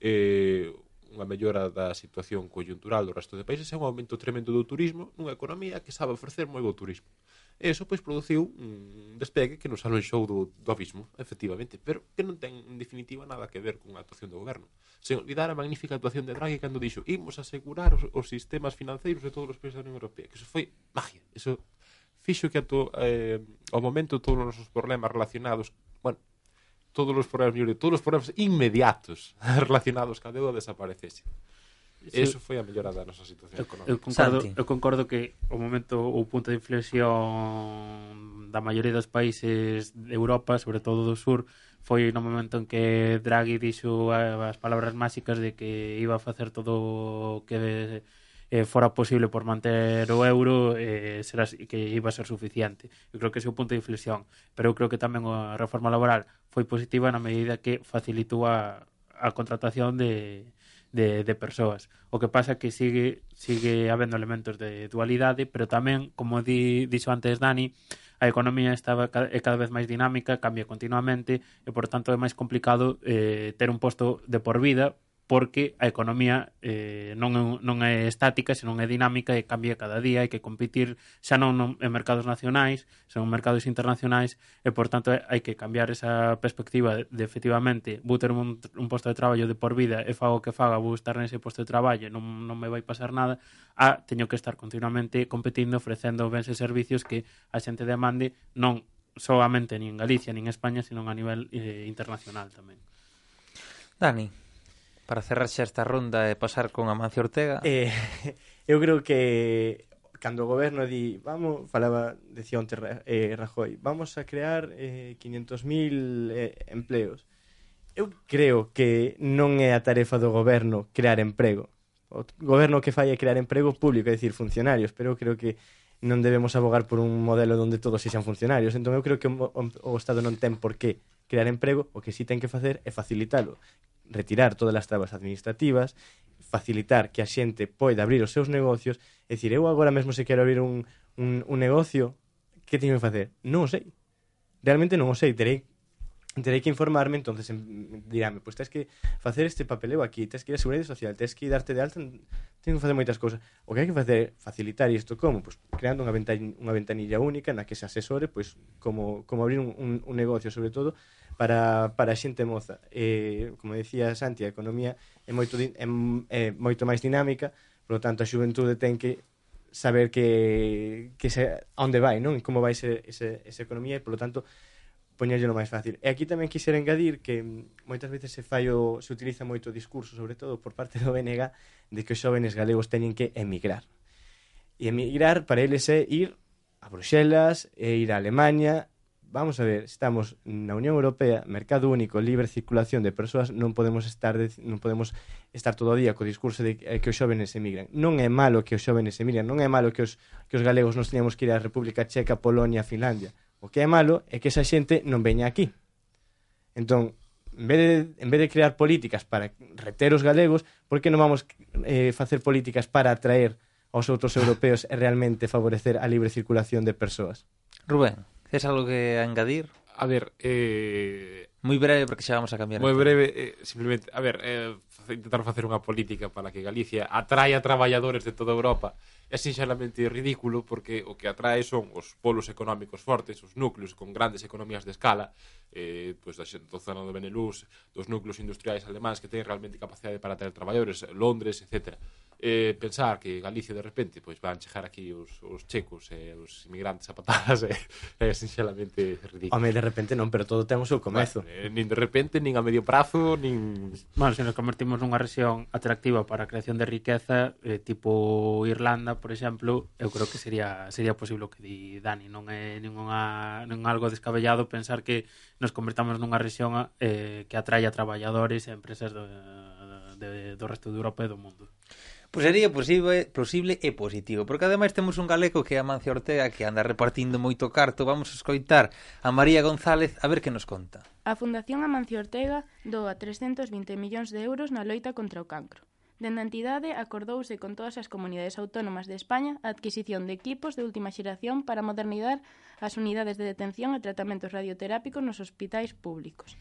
eh, unha mellora da situación coyuntural do resto de países e un aumento tremendo do turismo nunha economía que sabe ofrecer moi bo turismo. E iso pois produciu un despegue que nos alonxou do, do abismo, efectivamente, pero que non ten en definitiva nada que ver con a actuación do goberno. Se olvidar a magnífica actuación de Draghi cando dixo imos asegurar os, os sistemas financeiros de todos os países da Unión Europea, que iso foi magia, iso fixo que ato, eh, ao momento todos os nosos problemas relacionados, bueno, todos os problemas, todos os problemas inmediatos relacionados ca deuda desaparecese. Eso foi a mellora da nosa situación eu, económica. Eu concordo, Santi. eu concordo que o momento ou punto de inflexión da maioría dos países de Europa, sobre todo do sur, foi no momento en que Draghi dixo as palabras máxicas de que iba a facer todo o que eh, fora posible por manter o euro eh, será, que iba a ser suficiente. Eu creo que ese é o punto de inflexión. Pero eu creo que tamén a reforma laboral foi positiva na medida que facilitou a, a contratación de, de, de persoas. O que pasa que sigue sigue habendo elementos de dualidade, pero tamén, como di, dixo antes Dani, a economía estaba é cada vez máis dinámica, cambia continuamente e, por tanto, é máis complicado eh, ter un posto de por vida porque a economía eh, non, non é estática, senón é dinámica e cambia cada día, hai que competir xa non, non en mercados nacionais, senón en mercados internacionais, e, por tanto, hai que cambiar esa perspectiva de, de efectivamente, vou ter un, un posto de traballo de por vida e fago que faga, vou estar nese posto de traballo, non, non me vai pasar nada, a teño que estar continuamente competindo, ofrecendo bens e servicios que a xente demande non solamente nin en Galicia, nin en España, senón a nivel eh, internacional tamén. Dani, para cerrar xa esta ronda e pasar con Amancio Ortega. Eh, eu creo que cando o goberno di, vamos, falaba, decía onte eh, Rajoy, vamos a crear eh, 500.000 eh, empleos. Eu creo que non é a tarefa do goberno crear emprego. O goberno que fai é crear emprego público, é dicir, funcionarios, pero eu creo que non debemos abogar por un modelo onde todos sexan funcionarios. Entón eu creo que o, o, o Estado non ten por que crear emprego, o que sí ten que facer é facilitalo retirar todas as trabas administrativas, facilitar que a xente poida abrir os seus negocios, e dicir, eu agora mesmo se quero abrir un, un, un negocio, que teño que facer? Non o sei. Realmente non o sei, terei terei que informarme, entonces dirame, diráme, pois pues, tens que facer este papeleo aquí, tens que ir a Seguridade Social, tens que darte de alta, tens que facer moitas cousas. O que hai que facer facilitar isto como? Pois pues, creando unha, ventanilla, unha ventanilla única na que se asesore, pois pues, como, como abrir un, un, un negocio, sobre todo, para, para a xente moza. Eh, como dicía Santi, a economía é moito, é, é eh, moito máis dinámica, por lo tanto, a xuventude ten que saber que, que se, onde vai, non? Como vai ser ese, esa economía e, por lo tanto, poñéllelo máis fácil. E aquí tamén quixera engadir que mm, moitas veces se fai o, se utiliza moito o discurso, sobre todo por parte do BNG, de que os xóvenes galegos teñen que emigrar. E emigrar para eles é ir a Bruxelas, e ir a Alemanha. Vamos a ver, estamos na Unión Europea, mercado único, libre circulación de persoas, non podemos estar de, non podemos estar todo o día co discurso de que os xóvenes emigran. Non é malo que os xóvenes emigran, non é malo que os que os galegos nos teñamos que ir á República Checa, Polonia, Finlandia O que é malo é que esa xente non veña aquí. Entón, en vez de, en vez de crear políticas para reter os galegos, por que non vamos eh, facer políticas para atraer aos outros europeos e realmente favorecer a libre circulación de persoas? Rubén, tens algo que engadir? A ver, eh... Moi breve, porque xa vamos a cambiar. Moi breve, eh, simplemente, a ver, eh, intentar facer unha política para que Galicia atraia traballadores de toda Europa é sinxelamente ridículo porque o que atrae son os polos económicos fortes, os núcleos con grandes economías de escala, eh, pois da xente zona do Benelux, dos núcleos industriais alemáns que teñen realmente capacidade para atraer traballadores, Londres, etcétera eh, pensar que Galicia de repente pois van chegar aquí os, os checos e eh, os inmigrantes a patadas é eh, eh, sinceramente ridículo. Home, de repente non, pero todo ten o seu comezo. Bueno, eh, nin de repente, nin a medio prazo, nin... Bueno, se nos convertimos nunha rexión atractiva para a creación de riqueza, eh, tipo Irlanda, por exemplo, eu creo que sería sería posible o que di Dani, non é ninguna, non algo descabellado pensar que nos convertamos nunha rexión eh, que atraia traballadores e empresas do, de, do resto de Europa e do mundo. Pois sería posible, posible e positivo, porque ademais temos un galego que é Amancio Ortega que anda repartindo moito carto. Vamos a escoitar a María González a ver que nos conta. A Fundación Amancio Ortega doa 320 millóns de euros na loita contra o cancro. Dende a entidade acordouse con todas as comunidades autónomas de España a adquisición de equipos de última xeración para modernizar as unidades de detención e tratamentos radioterápicos nos hospitais públicos.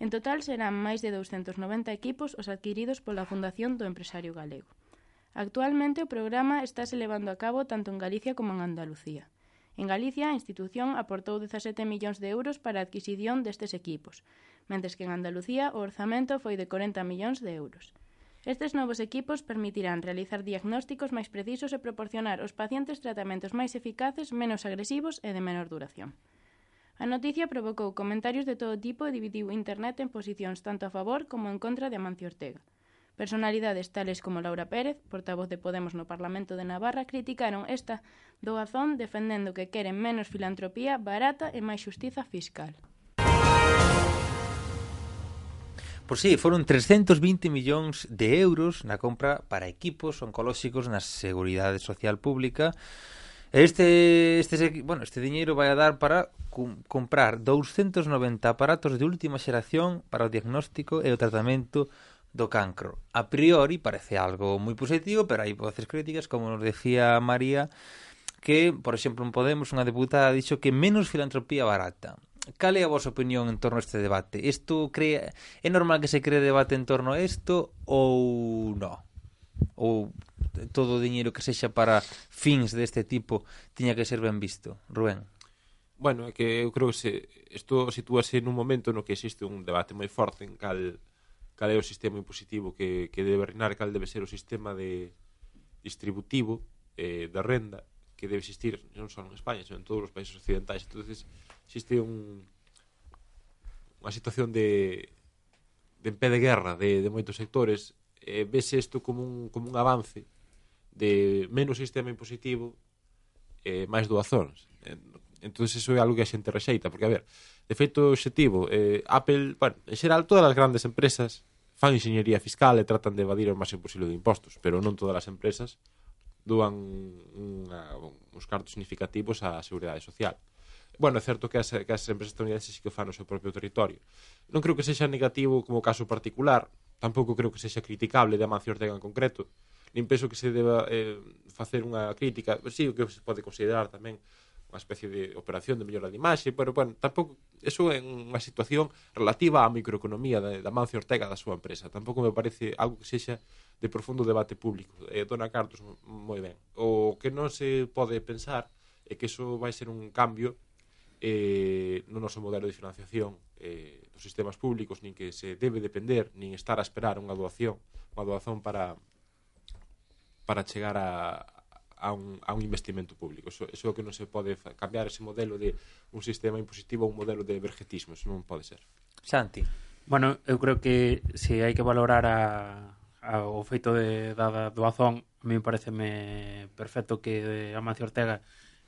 En total serán máis de 290 equipos os adquiridos pola Fundación do Empresario Galego. Actualmente o programa estase levando a cabo tanto en Galicia como en Andalucía. En Galicia, a institución aportou 17 millóns de euros para a adquisición destes equipos, mentres que en Andalucía o orzamento foi de 40 millóns de euros. Estes novos equipos permitirán realizar diagnósticos máis precisos e proporcionar aos pacientes tratamentos máis eficaces, menos agresivos e de menor duración. A noticia provocou comentarios de todo tipo e dividiu Internet en posicións tanto a favor como en contra de Amancio Ortega. Personalidades tales como Laura Pérez, portavoz de Podemos no Parlamento de Navarra, criticaron esta doazón defendendo que queren menos filantropía barata e máis xustiza fiscal. Pois sí, foron 320 millóns de euros na compra para equipos oncolóxicos na Seguridade Social Pública. Este, este, bueno, este diñeiro vai a dar para cum, comprar 290 aparatos de última xeración para o diagnóstico e o tratamento do cancro. A priori parece algo moi positivo, pero hai voces críticas, como nos decía María, que, por exemplo, en Podemos, unha deputada dixo que menos filantropía barata. Cal é a vosa opinión en torno a este debate? Isto crea... É normal que se cree debate en torno a isto ou non? Ou todo o diñeiro que sexa para fins deste tipo tiña que ser ben visto? Rubén. Bueno, é que eu creo que se, isto sitúase nun momento no que existe un debate moi forte en cal cal é o sistema impositivo que, que debe reinar, cal debe ser o sistema de distributivo eh, da renda que debe existir non só en España, senón en todos os países occidentais. entonces existe un, unha situación de, de empé de guerra de, de moitos sectores. Eh, vese isto como un, como un avance de menos sistema impositivo eh, máis doazóns. entonces entón, eso é algo que a xente rexeita, porque, a ver, de feito, objetivo, eh, Apple, bueno, en xeral, todas as grandes empresas fan enxeñería fiscal e tratan de evadir o máximo posible de impostos, pero non todas as empresas dúan unha, uns cartos significativos á Seguridade Social. Bueno, é certo que as, que as empresas estadounidenses que fan no seu propio territorio. Non creo que sexa negativo como caso particular, tampouco creo que sexa criticable de Amancio Ortega en concreto, nin penso que se deba eh, facer unha crítica, sí, o que se pode considerar tamén unha especie de operación de mellora de imaxe, pero, bueno, tampouco, eso é unha situación relativa á microeconomía de, da Mancio Ortega da súa empresa. Tampouco me parece algo que sexa de profundo debate público. Eh, dona Cartos, moi ben. O que non se pode pensar é que eso vai ser un cambio eh, no noso modelo de financiación eh, dos sistemas públicos nin que se debe depender nin estar a esperar unha doación unha doazón para para chegar a, a un, a un investimento público. Eso, eso é o que non se pode cambiar ese modelo de un sistema impositivo a un modelo de vergetismo, eso non pode ser. Santi. Bueno, eu creo que se hai que valorar a, a o feito de, da doazón, a mí pareceme perfecto que eh, Amancio Ortega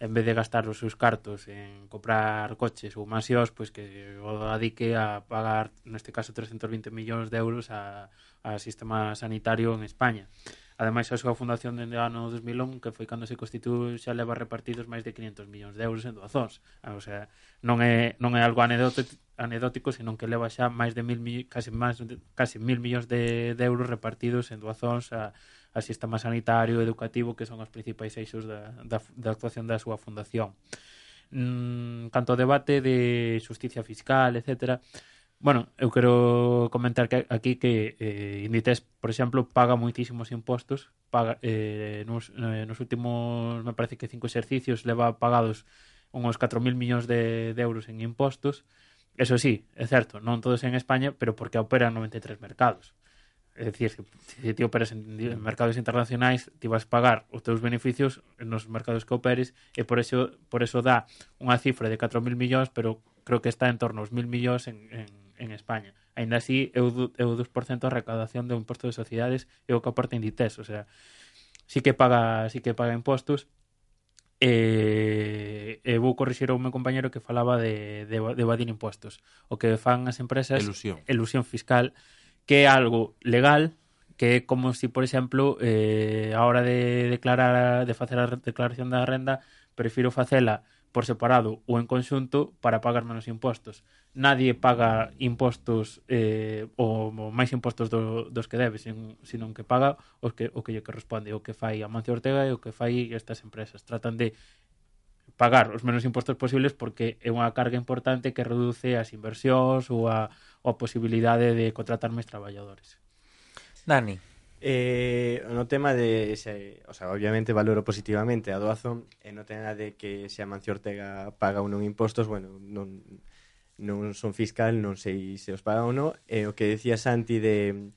en vez de gastar os seus cartos en comprar coches ou mansións, pois que o adique a pagar, neste caso, 320 millóns de euros a, a sistema sanitario en España. Ademais, a súa fundación dende o ano 2001, que foi cando se constituiu, xa leva repartidos máis de 500 millóns de euros en doazóns. Ah, o sea, non é, non é algo anedótico, senón que leva xa máis de mil, casi, máis, casi mil millóns de, de euros repartidos en doazóns a, a sistema sanitario, e educativo, que son os principais eixos da, da, da actuación da súa fundación. Mm, canto ao debate de xusticia fiscal, etcétera, Bueno, eu quero comentar que aquí que eh, Inditex, por exemplo, paga moitísimos impostos, paga eh, nos, eh, nos últimos, me parece que cinco exercicios leva pagados unos 4.000 millóns de, de euros en impostos. Eso sí, é certo, non todos en España, pero porque opera en 93 mercados. É dicir, se si ti operas en, en mm. mercados internacionais, ti vas pagar os teus beneficios nos mercados que operes e por eso por eso dá unha cifra de 4.000 millóns, pero creo que está en torno aos 1.000 millóns en, en en España. Ainda así, é o, é o 2% a recaudación do imposto de sociedades e o que aporta Inditex, o sea, sí que paga, sí que paga impostos, e, e vou corrixir ao meu compañero que falaba de, de, de evadir impostos. O que fan as empresas... Elusión. Ilusión fiscal, que é algo legal, que é como se, si, por exemplo, eh, a hora de declarar de facer a declaración da renda, prefiro facela por separado ou en conxunto para pagar menos impostos nadie paga impostos eh, ou máis impostos do, dos que debe, sin, senón que paga os que, o que lle corresponde, o que fai Amancio Ortega e o que fai estas empresas. Tratan de pagar os menos impostos posibles porque é unha carga importante que reduce as inversións ou a, ou a posibilidade de contratar máis traballadores. Dani, Eh, no tema de se, o sea, obviamente valoro positivamente a doazón e eh, no tema de que se a Mancio Ortega paga ou non impostos, bueno, non non son fiscal, non sei se os paga ou non, e o que decía Santi de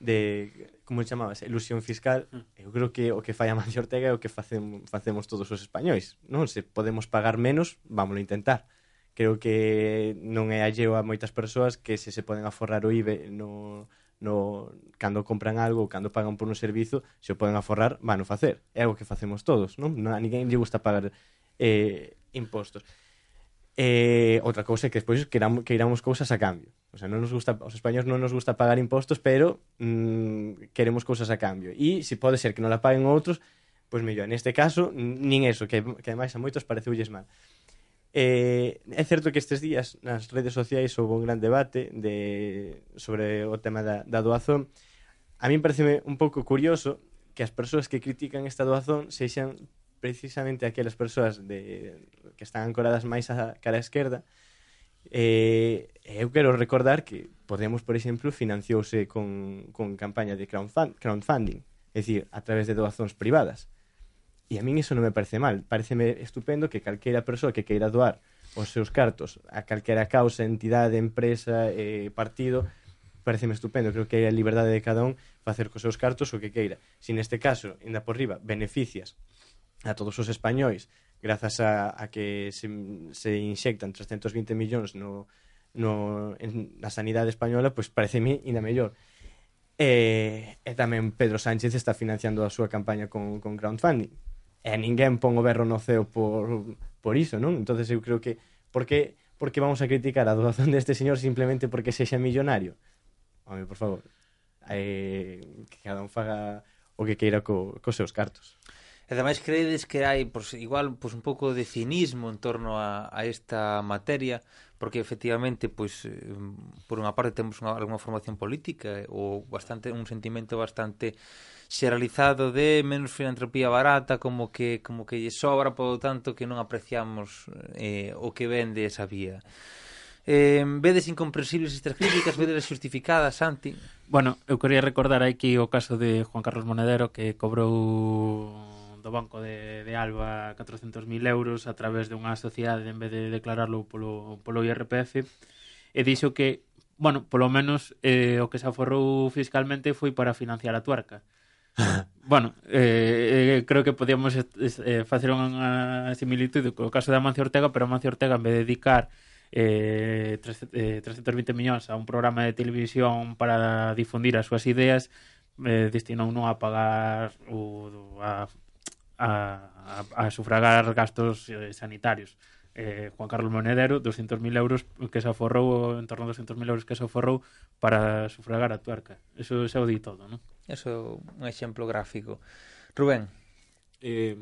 de como chamabas, ilusión fiscal, hmm. eu creo que o que fai a Mancio Ortega é o que facemos, facemos todos os españois, non? Se podemos pagar menos, vámoslo intentar. Creo que non é alleo a moitas persoas que se se poden aforrar o IBE no, no, cando compran algo ou cando pagan por un servizo, se o poden aforrar, van o facer. É algo que facemos todos, non? non a ninguén lle gusta pagar eh, impostos. Eh, outra cousa é que despois queramos, queiramos cousas a cambio. O sea, non nos gusta, os españoles non nos gusta pagar impostos, pero mm, queremos cousas a cambio. E se pode ser que non la paguen outros, pois pues mellor. Neste caso, nin eso, que, que ademais a moitos pareceulles mal. Eh, é certo que estes días nas redes sociais houve un gran debate de, sobre o tema da, da doazón. A mí parece un pouco curioso que as persoas que critican esta doazón sexan precisamente aquelas persoas de, que están ancoradas máis á cara esquerda, eh, eu quero recordar que Podemos, por exemplo, financiouse con, con campaña de crowdfunding, é dicir, a través de doazóns privadas. E a min iso non me parece mal. Pareceme estupendo que calquera persoa que queira doar os seus cartos a calquera causa, entidade, empresa, eh, partido, pareceme estupendo. Creo que hai a liberdade de cada un facer cos seus cartos o que queira. Si neste caso, ainda por riba, beneficias a todos os españois grazas a, a que se, se inxectan 320 millóns no, no, en, na sanidade española, pois pareceme ainda mellor. E, e tamén Pedro Sánchez está financiando a súa campaña con, con crowdfunding. E ninguén pon o berro no ceo por, por iso, non? entonces eu creo que... Por que, por que vamos a criticar a doazón deste señor simplemente porque sexa millonario? Home, por favor. Eh, que cada un faga o que queira co, cos seus cartos. E ademais credes que hai pois, igual pois, un pouco de cinismo en torno a, a esta materia, porque efectivamente pois por unha parte temos unha, alguna formación política ou bastante un sentimento bastante xeralizado de menos filantropía barata, como que como que lle sobra, por lo tanto que non apreciamos eh, o que vende esa vía. Eh, vedes incomprensibles estas críticas, vedes justificadas, Santi? Bueno, eu quería recordar aquí o caso de Juan Carlos Monedero que cobrou do Banco de, de Alba 400.000 euros a través de unha sociedade en vez de declararlo polo, polo IRPF e dixo que, bueno, polo menos eh, o que se aforrou fiscalmente foi para financiar a tuerca. bueno, eh, eh, creo que podíamos eh, facer unha similitude co caso de Amancio Ortega, pero Amancio Ortega en vez de dedicar eh, 320 eh, 320 millóns a un programa de televisión para difundir as súas ideas eh, destinou non a pagar o, a a, a, a sufragar gastos eh, sanitarios. Eh, Juan Carlos Monedero, 200.000 euros que se aforrou, en torno a 200.000 euros que se aforrou para sufragar a tuerca. Eso se o di todo, non? Eso é un exemplo gráfico. Rubén. Eh,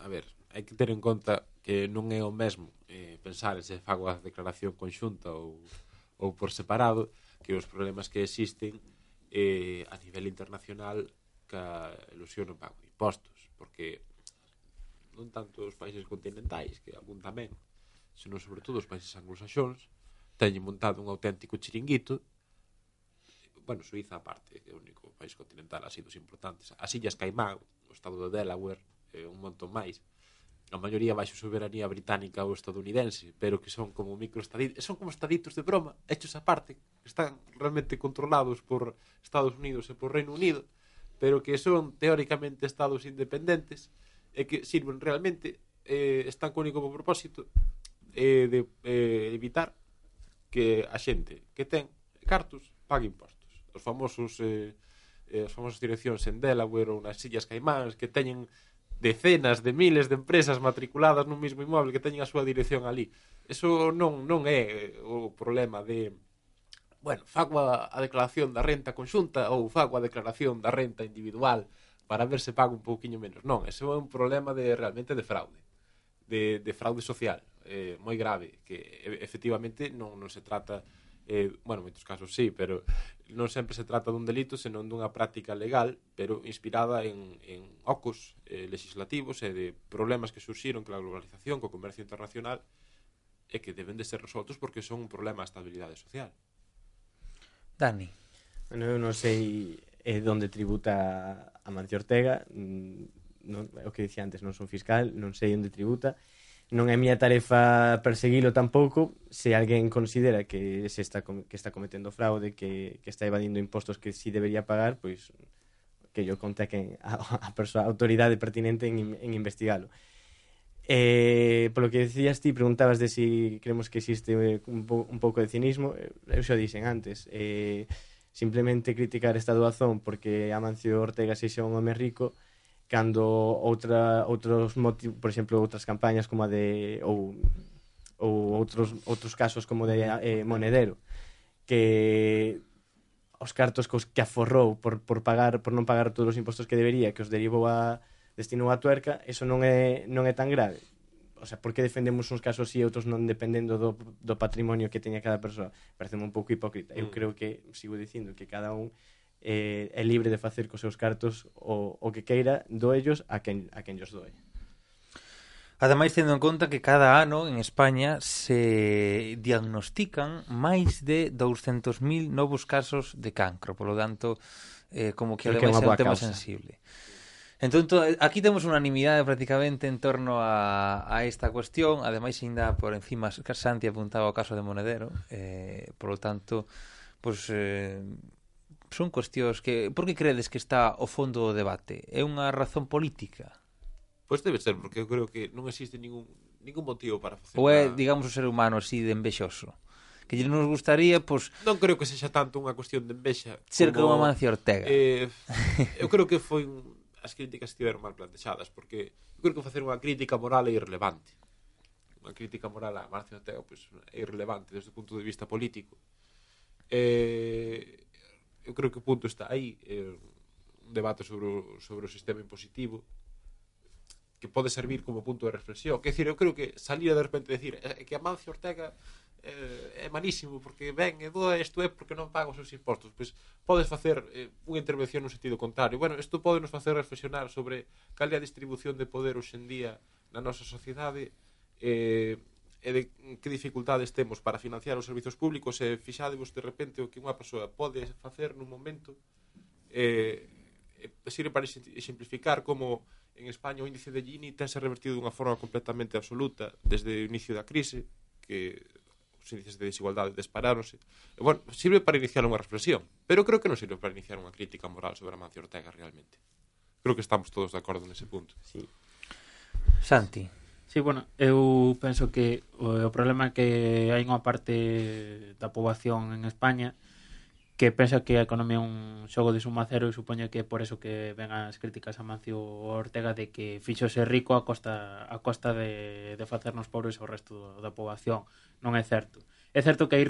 a ver, hai que ter en conta que non é o mesmo eh, pensar se fago a declaración conxunta ou, ou por separado que os problemas que existen eh, a nivel internacional ca ilusión non pago de impostos porque non tanto os países continentais, que algún tamén, senón sobre todo os países anglosaxóns, teñen montado un auténtico chiringuito bueno, Suiza aparte, é o único país continental así dos importantes. As Illas Caimán, o estado de Delaware, eh, un montón máis. A maioría baixo soberanía británica ou estadounidense, pero que son como microestaditos, son como estaditos de broma, hechos aparte, que están realmente controlados por Estados Unidos e por Reino Unido, pero que son teóricamente estados independentes e que sirven realmente eh, están con único propósito eh, de eh, evitar que a xente que ten cartos pague impostos. Os famosos eh, eh as famosas direccións en Delaware ou nas Illas Caimáns que teñen decenas de miles de empresas matriculadas nun mismo imóvel que teñen a súa dirección ali. Eso non non é eh, o problema de bueno, fago a, a declaración da renta conxunta ou fago a declaración da renta individual para ver se pago un pouquiño menos. Non, ese é un problema de realmente de fraude, de, de fraude social, eh, moi grave, que efectivamente non, non se trata eh, bueno, moitos casos sí, pero non sempre se trata dun delito, senón dunha práctica legal, pero inspirada en, en ocos eh, legislativos e de problemas que surxiron con a globalización, co comercio internacional, e que deben de ser resoltos porque son un problema a estabilidade social. Dani. Bueno, eu non sei eh, donde tributa a Mancio Ortega, mm, non, o que dicía antes, non son fiscal, non sei onde tributa, non é a miña tarefa perseguilo tampouco, se alguén considera que se está que está cometendo fraude, que, que está evadindo impostos que si debería pagar, pois que yo contaquen a, a persoa a autoridade pertinente en, en investigalo. Eh, polo que decías ti, preguntabas de si creemos que existe eh, un, po un pouco de cinismo, eh, eu xa dixen antes, eh, simplemente criticar esta doazón porque Amancio Ortega sexa un home rico, cando outra, outros motivos, por exemplo, outras campañas como a de ou, ou outros, outros casos como de eh, Monedero, que os cartos cos que aforrou por, por pagar por non pagar todos os impostos que debería, que os derivou a destinou a tuerca, eso non é, non é tan grave. O sea, por que defendemos uns casos e outros non dependendo do, do patrimonio que teña cada persoa? Parece un pouco hipócrita. Eu mm. creo que, sigo dicindo, que cada un eh, é libre de facer cos seus cartos o, o que queira do ellos a quen, a quen os doe. Ademais, tendo en conta que cada ano en España se diagnostican máis de 200.000 novos casos de cancro. Por lo tanto, eh, como que ademais é un tema causa. sensible. Entón, to, aquí temos unanimidade prácticamente en torno a, a esta cuestión. Ademais, ainda por encima, Santi apuntaba ao caso de Monedero. Eh, por lo tanto, pois... Pues, eh, son cuestións que... Por que credes que está o fondo do debate? É unha razón política? Pois debe ser, porque eu creo que non existe ningún, ningún motivo para facer... Ou é, una... digamos, o ser humano así de envexoso? Que lle nos gustaría, pois... Non creo que sexa tanto unha cuestión de envexa. Ser como, como Amancio Ortega. Eh, eu creo que foi un as críticas estiveron mal plantexadas, porque eu creo que facer unha crítica moral é irrelevante. Unha crítica moral a Marcio Ortega pois, é irrelevante desde o punto de vista político. Eh, eu creo que o punto está aí, eh, un debate sobre o, sobre o sistema impositivo, que pode servir como punto de reflexión. Que decir, eu creo que salir de repente decir eh, que Amancio Ortega eh, é malísimo porque ben, e doa, isto é porque non paga os seus impostos. Pois podes facer eh, unha intervención no sentido contrario. Bueno, isto pode nos facer reflexionar sobre cal é a distribución de poder hoxendía na nosa sociedade eh, e de que dificultades temos para financiar os servizos públicos e fixadevos de repente o que unha persoa pode facer nun momento eh, sirve para exemplificar como en España o índice de Gini tense revertido dunha forma completamente absoluta desde o inicio da crise que os índices de desigualdade disparáronse. E, bueno, sirve para iniciar unha reflexión, pero creo que non sirve para iniciar unha crítica moral sobre Amancio Ortega realmente. Creo que estamos todos de acordo nese punto. Sí. Santi. Sí, bueno, eu penso que o, o problema é que hai unha parte da poboación en España que pensa que a economía é un xogo de suma cero e supoño que é por eso que ven as críticas a Mancio Ortega de que fixose rico a costa a costa de, de facernos pobres ao resto da poboación non é certo. É certo que hai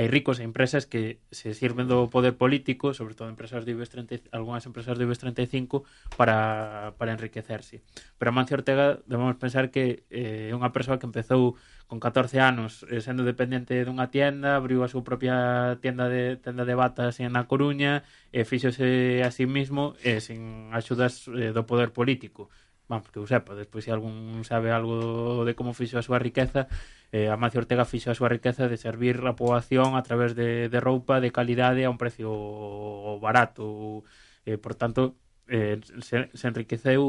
hai ricos e empresas que se sirven do poder político, sobre todo empresas do IBEX 30, algunhas empresas do IBEX 35 para, para enriquecerse. Pero Amancio Ortega debemos pensar que eh, é unha persoa que empezou con 14 anos eh, sendo dependente dunha tienda, abriu a súa propia tienda de tenda de batas en A Coruña, e eh, fíxose a sí mismo eh, sin axudas eh, do poder político. Vamos, que o sepa, despois se algún sabe algo de como fixo a súa riqueza, eh, Amancio Ortega fixo a súa riqueza de servir a poboación a través de, de roupa de calidade a un precio barato. Eh, por tanto eh, se, se enriqueceu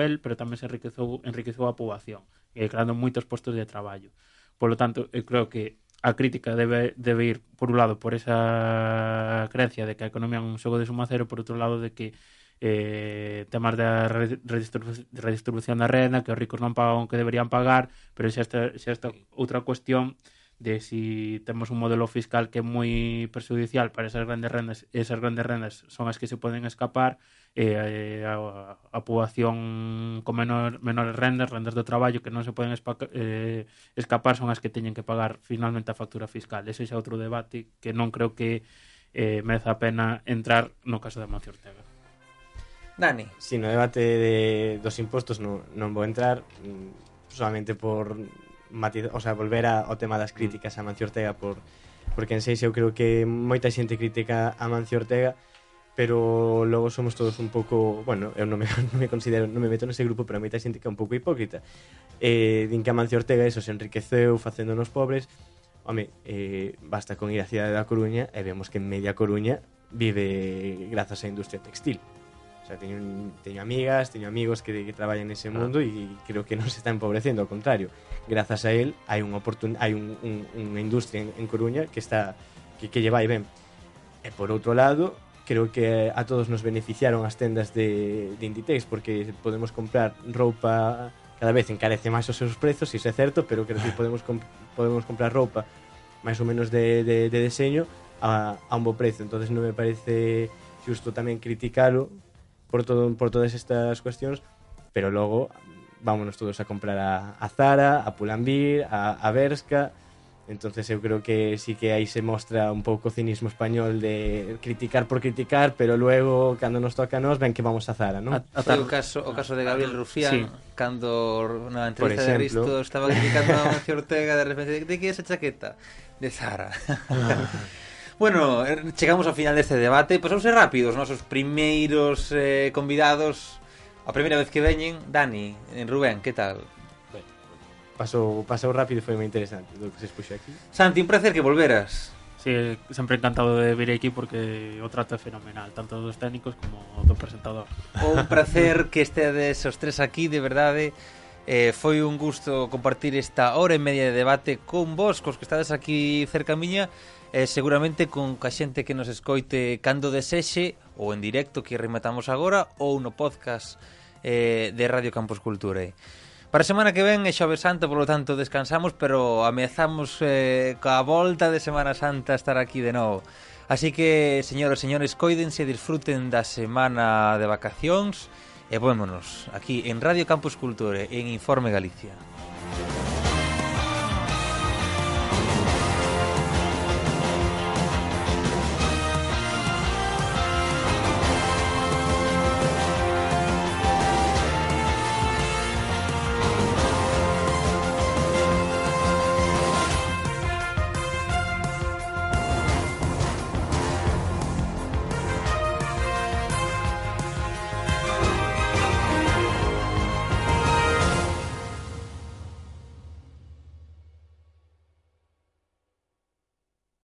el pero tamén se enriqueceu, enriqueceu a poboación eh, creando moitos postos de traballo. Por lo tanto eu creo que a crítica debe, debe ir por un lado por esa creencia de que a economía é un xogo de suma cero por outro lado de que eh, temas da redistribu redistribución da renda, que os ricos non pagan o que deberían pagar, pero xa esta, xa esta outra cuestión de si temos un modelo fiscal que é moi perjudicial para esas grandes rendas, esas grandes rendas son as que se poden escapar eh, a, a poboación con menor, menores rendas, rendas do traballo que non se poden espa, eh, escapar son as que teñen que pagar finalmente a factura fiscal. Ese é outro debate que non creo que eh, merece a pena entrar no caso de Amancio Ortega. Dani. Si, no debate de, dos impostos non, non vou entrar mm, solamente por matiz, o sea, volver a, ao tema das mm. críticas a Mancio Ortega por porque en seis eu creo que moita xente critica a Mancio Ortega pero logo somos todos un pouco, bueno, eu non me, non me considero, non me meto nese grupo, pero moita xente que é un pouco hipócrita. Eh, din que Amancio Ortega eso se enriqueceu facéndonos pobres. Home, eh, basta con ir á cidade da Coruña e vemos que en media Coruña vive grazas á industria textil. O sea, teño, teño amigas, teño amigos que, que traballan nese ah. mundo e creo que non se está empobrecendo, ao contrario. Grazas a él hai unha oportun, hai un, un, unha industria en, en Coruña que está que, que lle vai ben. E por outro lado, creo que a todos nos beneficiaron as tendas de, de Inditex porque podemos comprar roupa cada vez encarece máis os seus prezos, iso é certo, pero creo que podemos comp podemos comprar roupa máis ou menos de, de, de deseño a, a un bo prezo. entonces non me parece xusto tamén criticalo por, todo, por todas estas cuestións, pero logo vámonos todos a comprar a, a Zara, a Pulambir, a, a Berska, entonces eu creo que sí que aí se mostra un pouco o cinismo español de criticar por criticar, pero luego cando nos toca a nos ven que vamos a Zara, non? a o caso o caso de Gabriel Rufián, sí. cando na entrevista por exemplo, de Risto estaba criticando a Mancio Ortega de repente de que esa chaqueta de Zara. bueno, eh, chegamos ao final deste debate, pois vamos ser rápidos, os nosos primeiros eh, convidados, a primeira vez que veñen, Dani, en Rubén, que tal? Ben, pasou, pasou rápido e foi moi interesante do que se expuxo aquí. Santi, un placer que volveras. Sí, sempre encantado de vir aquí porque o trato é fenomenal, tanto dos técnicos como do presentador. Un placer que estedes os tres aquí, de verdade. Eh, foi un gusto compartir esta hora e media de debate con vos, cos que estades aquí cerca miña, eh, seguramente con ca xente que nos escoite cando desexe ou en directo que rematamos agora ou no podcast eh, de Radio Campus Culture. Para a semana que ven é Xove Santo, polo tanto descansamos, pero ameazamos eh, coa volta de Semana Santa estar aquí de novo. Así que, señoras e señores, coídense, e disfruten da semana de vacacións e vémonos aquí en Radio Campus Culture en Informe Galicia. Música